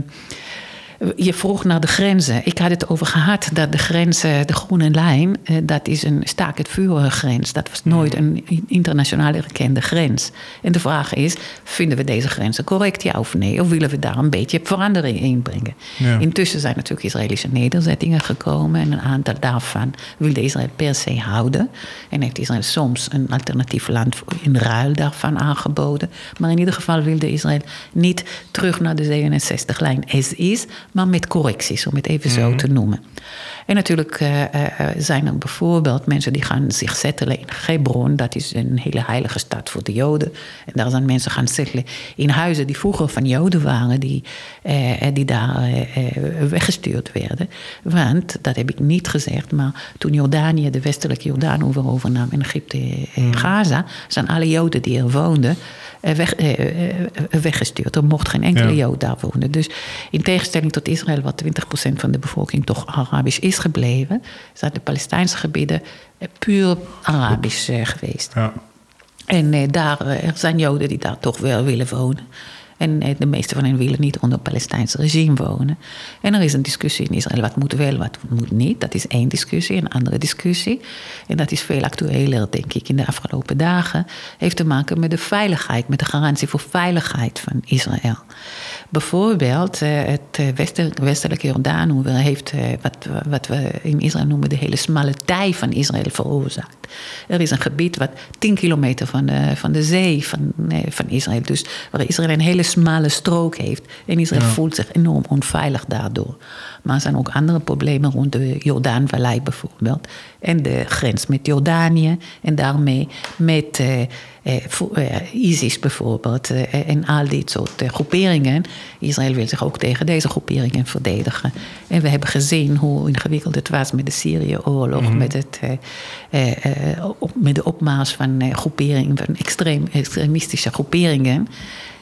je vroeg naar de grenzen. Ik had het over gehad dat de grenzen, de groene lijn, eh, dat is een staak het vuren grens. Dat was nooit een internationaal erkende grens. En de vraag is, vinden we deze grenzen correct, ja of nee? Of willen we daar een beetje verandering in brengen? Intussen zijn natuurlijk Israëlische nederzettingen gekomen. En een aantal daarvan wilde Israël per se houden. En heeft Israël soms een alternatief land in ruil daarvan aangeboden. Maar in ieder geval wilde Israël niet terug naar de 67-lijn as is maar met correcties, om het even zo mhm. te noemen. En natuurlijk uh, zijn er bijvoorbeeld mensen die gaan zich settelen in Hebron. Dat is een hele heilige stad voor de Joden. En daar zijn mensen gaan settelen in huizen die vroeger van Joden waren, die, die daar weggestuurd werden. Want, dat heb ik niet gezegd, maar toen Jordanië de westelijke Jordaan overnam in Egypte en mhm. Gaza, zijn alle Joden die er woonden weg, weggestuurd. Er mocht geen enkele Jood daar wonen. Dus in tegenstelling tot Israël, wat 20% van de bevolking toch Arabisch is gebleven, zijn de Palestijnse gebieden puur Arabisch eh, geweest. Ja. En eh, daar er zijn Joden die daar toch wel willen wonen. En eh, de meeste van hen willen niet onder het Palestijnse regime wonen. En er is een discussie in Israël, wat moet wel, wat moet niet. Dat is één discussie, een andere discussie. En dat is veel actueler, denk ik, in de afgelopen dagen. Heeft te maken met de veiligheid, met de garantie voor veiligheid van Israël. Bijvoorbeeld eh, het eh, westelijke Jordaan heeft wat, wat we in Israël noemen de hele smalle tij van Israël veroorzaakt. Er is een gebied wat 10 kilometer van de, van de zee van, van Israël, dus waar Israël een hele smale strook heeft. En Israël voelt zich enorm onveilig daardoor. Maar er zijn ook andere problemen rond de Jordaanvallei bijvoorbeeld. En de grens met Jordanië en daarmee met eh, eh, ISIS bijvoorbeeld. Eh, en al dit soort eh, groeperingen. Israël wil zich ook tegen deze groeperingen verdedigen. En we hebben gezien hoe ingewikkeld het was met de Syrië-oorlog. Mhm. met, het, met de opmaas van groeperingen, van extreem, extremistische groeperingen.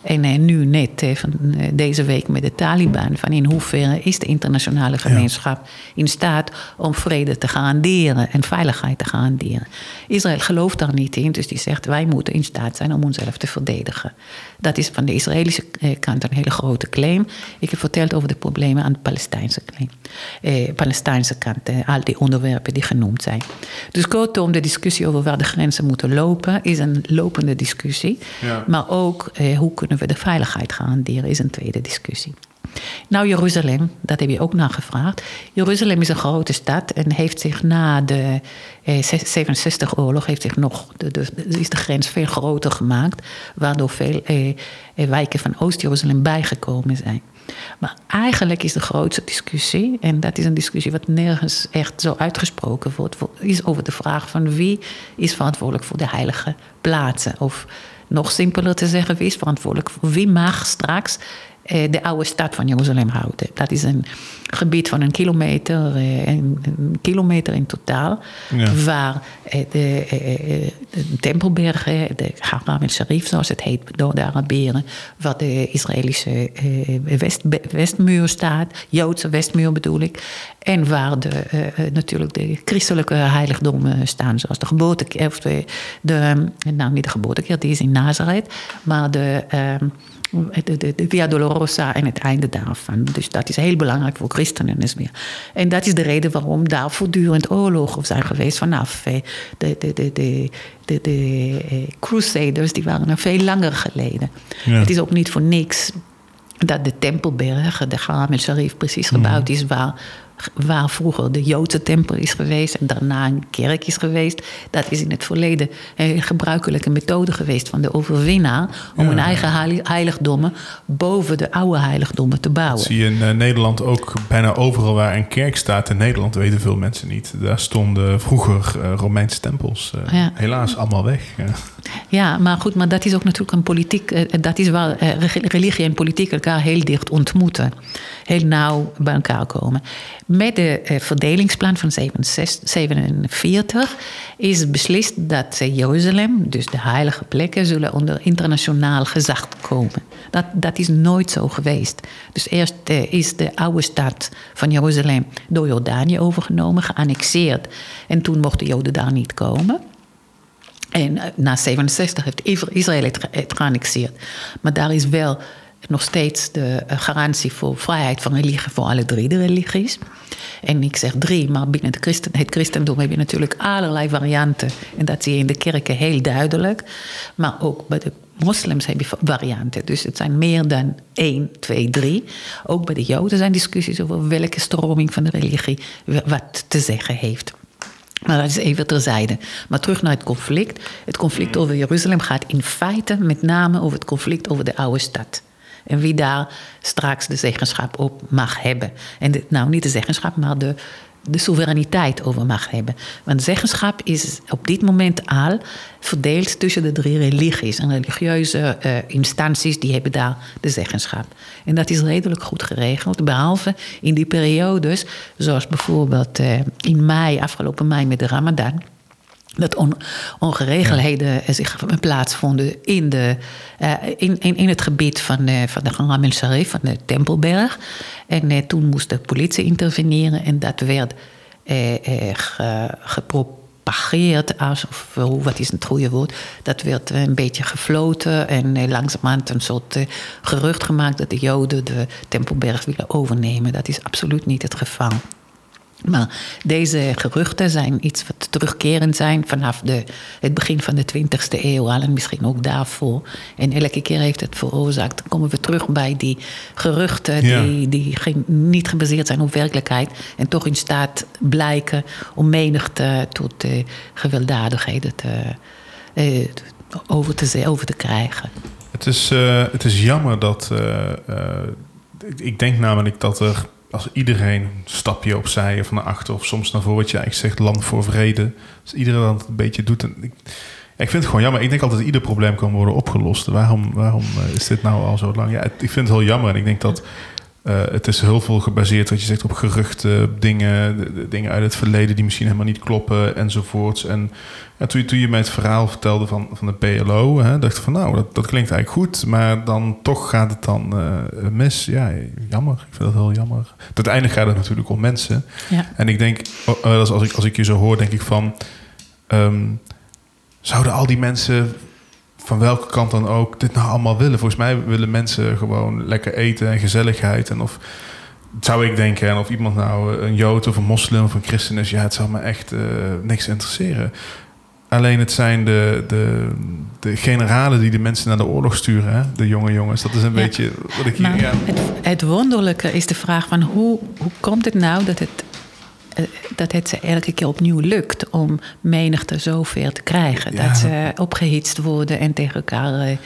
En eh, nu net eh, van eh, deze week met de Taliban, van in hoeverre is de internationale gemeenschap in staat om vrede te garanderen en veiligheid te garanderen. Israël gelooft daar niet in, dus die zegt wij moeten in staat zijn om onszelf te verdedigen. Dat is van de Israëlische kant een hele grote claim. Ik heb verteld over de problemen aan de Palestijnse claim. Eh, Palestijnse kant, eh, al die onderwerpen die genoemd zijn. Dus kortom, de discussie over waar de grenzen moeten lopen is een lopende discussie. Ja. Maar ook eh, hoe kunnen we de veiligheid garanderen is een tweede discussie. Nou, Jeruzalem, dat heb je ook nagevraagd. Jeruzalem is een grote stad en heeft zich na de eh, 67-oorlog heeft zich nog, de, de, is de grens veel groter gemaakt, waardoor veel eh, eh wijken van Oost-Jeruzalem bijgekomen zijn. Maar eigenlijk is de grootste discussie, en dat is een discussie wat nergens echt zo uitgesproken wordt, is over de vraag van wie is verantwoordelijk voor de heilige plaatsen. Of nog simpeler te zeggen, wie is verantwoordelijk voor wie mag straks de oude stad van Jeruzalem houden. Dat is een gebied van een kilometer, eh, een, kilometer in totaal, waar eh, de, de Tempelbergen, de Haram el Sharif zoals het heet door de Arabieren, waar de Israëlische west, westmuur staat, Joodse westmuur bedoel ik, en waar de, natuurlijk de christelijke heiligdommen staan, zoals de geboortekerk, of de, de, nou niet de geboortekerk, die is in Nazareth, maar de ehm, de, de, de, Via Dolorosa en het einde daarvan. Dus dat is heel belangrijk voor christenen. Is meer. En dat is de reden waarom daar voortdurend oorlogen zijn geweest vanaf de, de, de, de, de, de eh, Crusaders, die waren er veel langer geleden. Het is ook niet voor niks dat de Tempelberg, de Haram el Sharif, precies gebouwd is waar waar vroeger de Joodse tempel is geweest en daarna een kerk is geweest. Dat is in het verleden een gebruikelijke methode geweest van de overwinnaar om Ja. een eigen heilig- heiligdommen boven de oude heiligdommen te bouwen. Dat zie je in eh, Nederland ook bijna overal waar een kerk staat in Nederland, weten veel mensen niet. Daar stonden vroeger eh, Romeinse tempels. eh, Ja. Helaas allemaal weg. Ja. Maar goed, maar dat is ook natuurlijk een politiek. Dat is waar religie en politiek elkaar heel dicht ontmoeten. Heel nauw bij elkaar komen. Met de eh, verdelingsplan van 67 47 is beslist dat eh, Jeruzalem, dus de heilige plekken, zullen onder internationaal gezag komen. Dat, dat is nooit zo geweest. Dus eerst eh, is de oude stad van Jeruzalem door Jordanië overgenomen, geannexeerd. En toen mochten Joden daar niet komen. En na 67 heeft Isra- Israël het geannexeerd. Maar daar is wel nog steeds de eh, garantie voor vrijheid van religie voor alle drie de religies. En ik zeg drie, maar binnen het, christen, christendom heb je natuurlijk allerlei varianten. En dat zie je in de kerken heel duidelijk. Maar ook bij de moslims heb je varianten. Dus het zijn meer dan één, twee, drie. Ook bij de joden zijn discussies over welke stroming van de religie wat te zeggen heeft. Maar dat is even terzijde. Maar terug naar het conflict. Het conflict over Jeruzalem gaat in feite met name over het conflict over de oude stad. En wie daar straks de zeggenschap op mag hebben. En nou, niet de zeggenschap, maar de, de soevereiniteit over mag hebben. Want zeggenschap is op dit moment al verdeeld tussen de drie religies. En religieuze eh, instanties die hebben daar de zeggenschap. En dat is redelijk goed geregeld. Behalve in die periodes, zoals bijvoorbeeld eh, in mei, afgelopen mei met de Ramadan dat on- ongeregelheden eh, zich plaatsvonden in, de, eh, in, in, in het gebied van, de van de Haram el Sharif, van de Tempelberg. En eh, toen moest de politie interveneren en dat werd eh, eh, ge- gepropageerd als, of wat is het goede woord, dat werd eh, een beetje gefloten en eh, langzamerhand een soort eh, gerucht gemaakt dat de Joden de Tempelberg willen overnemen. Dat is absoluut niet het geval. Maar deze geruchten zijn iets wat terugkerend zijn vanaf de, het begin van de 20e eeuw al en misschien ook daarvoor. En elke keer heeft het veroorzaakt. Dan komen we terug bij die geruchten Ja. die, die geen, niet gebaseerd zijn op werkelijkheid en toch in staat blijken om menigte tot eh, gewelddadigheden te, eh, over, te, over te krijgen. Het, is, eh, het is jammer dat. ik denk namelijk dat er. Als iedereen een stapje opzij of naar achter of soms naar voren, wat je eigenlijk zegt, land voor vrede. Als iedereen dat een beetje doet. En ik, vind het gewoon jammer. Ik denk altijd dat ieder probleem kan worden opgelost. Waarom, waarom eh, is dit nou al zo lang? Ja, ik vind het heel jammer. En ik denk dat eh, het is heel veel gebaseerd, wat je zegt, op geruchten, dingen, de- de dingen uit het verleden die misschien helemaal niet kloppen enzovoorts. En ja, toen, je, toen je mij het verhaal vertelde van, van de PLO, hè, dacht ik van nou, dat, dat klinkt eigenlijk goed, maar dan toch gaat het dan eh, mis. Ja, jammer. Ik vind dat heel jammer. Uiteindelijk gaat het natuurlijk om mensen. Ja. En ik denk, als, als, ik, als ik je zo hoor, denk ik van... ehm, zouden al die mensen, van welke kant dan ook, dit nou allemaal willen? Volgens mij willen mensen gewoon lekker eten en gezelligheid. En of, zou ik denken, en of iemand nou een Jood of een moslim of een christen is... ja, het zou me echt eh, niks interesseren. Alleen het zijn de, de, de generalen die de mensen naar de oorlog sturen, hè? de jonge jongens. Dat is een Ja. beetje wat ik hier... Het, het wonderlijke is de vraag van hoe, hoe komt het nou dat het, dat het ze elke keer opnieuw lukt om menigte zover te krijgen. Ja. Dat ze opgehitst worden en tegen elkaar eh,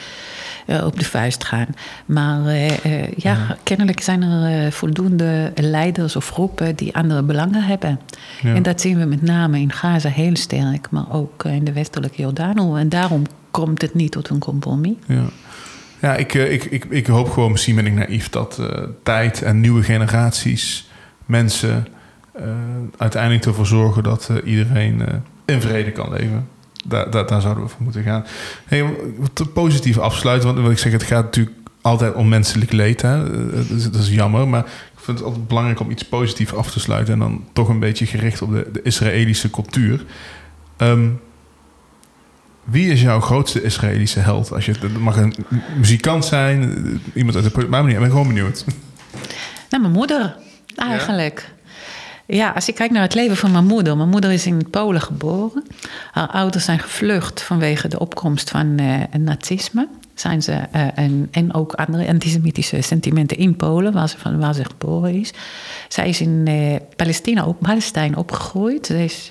eh, op de vuist gaan. Maar eh, eh, ja, kennelijk zijn er eh, voldoende leiders of groepen die andere belangen hebben. Ja. En dat zien we met name in Gaza heel sterk, maar ook eh, in de westelijke Jordaan. En daarom komt het niet tot een compromis. Ja, ja ik, eh, ik, ik, ik hoop gewoon, misschien ben ik naïef, dat eh, tijd en nieuwe generaties mensen eh, uiteindelijk ervoor zorgen dat eh, iedereen eh, in vrede kan leven. Daar, daar, daar zouden we voor moeten gaan. Hey, wat positief afsluiten, want wat ik zeg, het gaat natuurlijk altijd om menselijk leed. Hè? Eh, Dat, is, dat is jammer, maar ik vind het altijd belangrijk om iets positiefs af te sluiten en dan toch een beetje gericht op de, de Israëlische cultuur. Ehm, wie is jouw grootste Israëlische held? Als je, het mag een muzikant zijn, eh, iemand uit de maar niet. Ik ben gewoon benieuwd. Nou, mijn moeder, eigenlijk. Ja? Als ik kijk naar het leven van mijn moeder. Mijn moeder is in Polen geboren. Haar ouders zijn gevlucht vanwege de opkomst van eh, het nazisme. zijn ze, en, en ook andere antisemitische sentimenten in Polen, waar ze, van, waar ze geboren is. Zij is in Palestina, op Palestijn opgegroeid. Ze is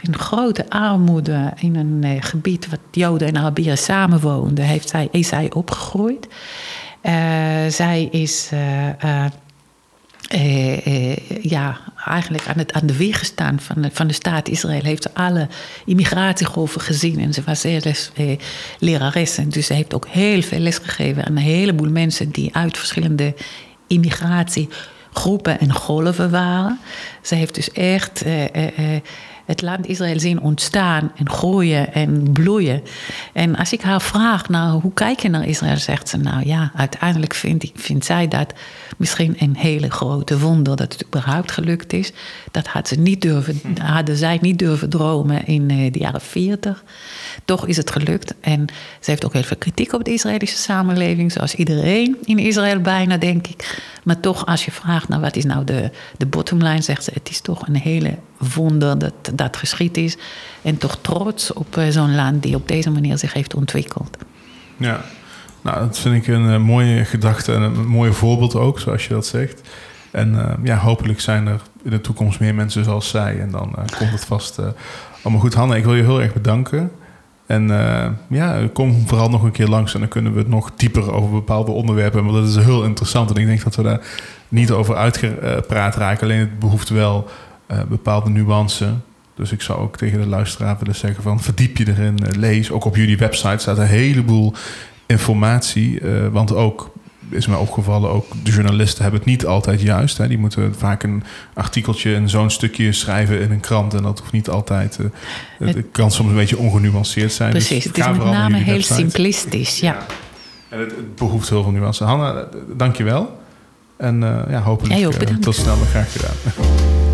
in grote armoede in een gebied wat Joden en Arabieren samenwoonden, heeft zij, is zij opgegroeid. zij is eh, eh, ja, eigenlijk aan, het, aan de wieg gestaan van de, van de staat Israël. Heeft alle immigratiegolven gezien. En ze was les, eh, lerares. En dus ze heeft ook heel veel les gegeven aan een heleboel mensen die uit verschillende immigratiegroepen en golven waren. Ze heeft dus echt. Het land Israël zien ontstaan en groeien en bloeien. En als ik haar vraag, nou, hoe kijk je naar Israël, zegt ze, nou ja, uiteindelijk vindt, vindt zij dat misschien een hele grote wonder dat het überhaupt gelukt is. Dat had ze niet durven, hadden zij niet durven dromen in eh, de jaren 40. Toch is het gelukt. En ze heeft ook heel veel kritiek op de Israëlische samenleving, zoals iedereen in Israël bijna, denk ik. Maar toch, als je vraagt, nou, wat is nou de, de bottomline, zegt ze, het is toch een hele wonder dat dat geschied is. En toch trots op eh, zo'n land die op deze manier zich heeft ontwikkeld. Ja, nou, dat vind ik een, eh, mooie gedachte en een mooi voorbeeld ook, zoals je dat zegt. En eh, ja, hopelijk zijn er in de toekomst meer mensen zoals zij. En dan komt het vast allemaal goed. Hanne, ik wil je heel erg bedanken. En ja, kom vooral nog een keer langs en dan kunnen we het nog dieper over bepaalde onderwerpen. Want dat is heel interessant en ik denk dat we daar niet over uitgepraat raken. Alleen het behoeft wel uh, bepaalde nuance. Dus ik zou ook tegen de luisteraar willen zeggen van verdiep je erin, uh, lees. Ook op jullie website staat een heleboel informatie. Uh, want ook, is mij opgevallen, ook de journalisten hebben het niet altijd juist. Hè. Die moeten vaak een artikeltje en zo'n stukje schrijven in een krant. En dat hoeft niet altijd, het, kan soms een beetje ongenuanceerd zijn. Dus Precies, dus het is met name heel simplistisch, ja. ja. En het, het, behoeft heel veel nuance. Hanna, dank je wel. En ja, hopelijk tot snel. Graag gedaan. (laughs)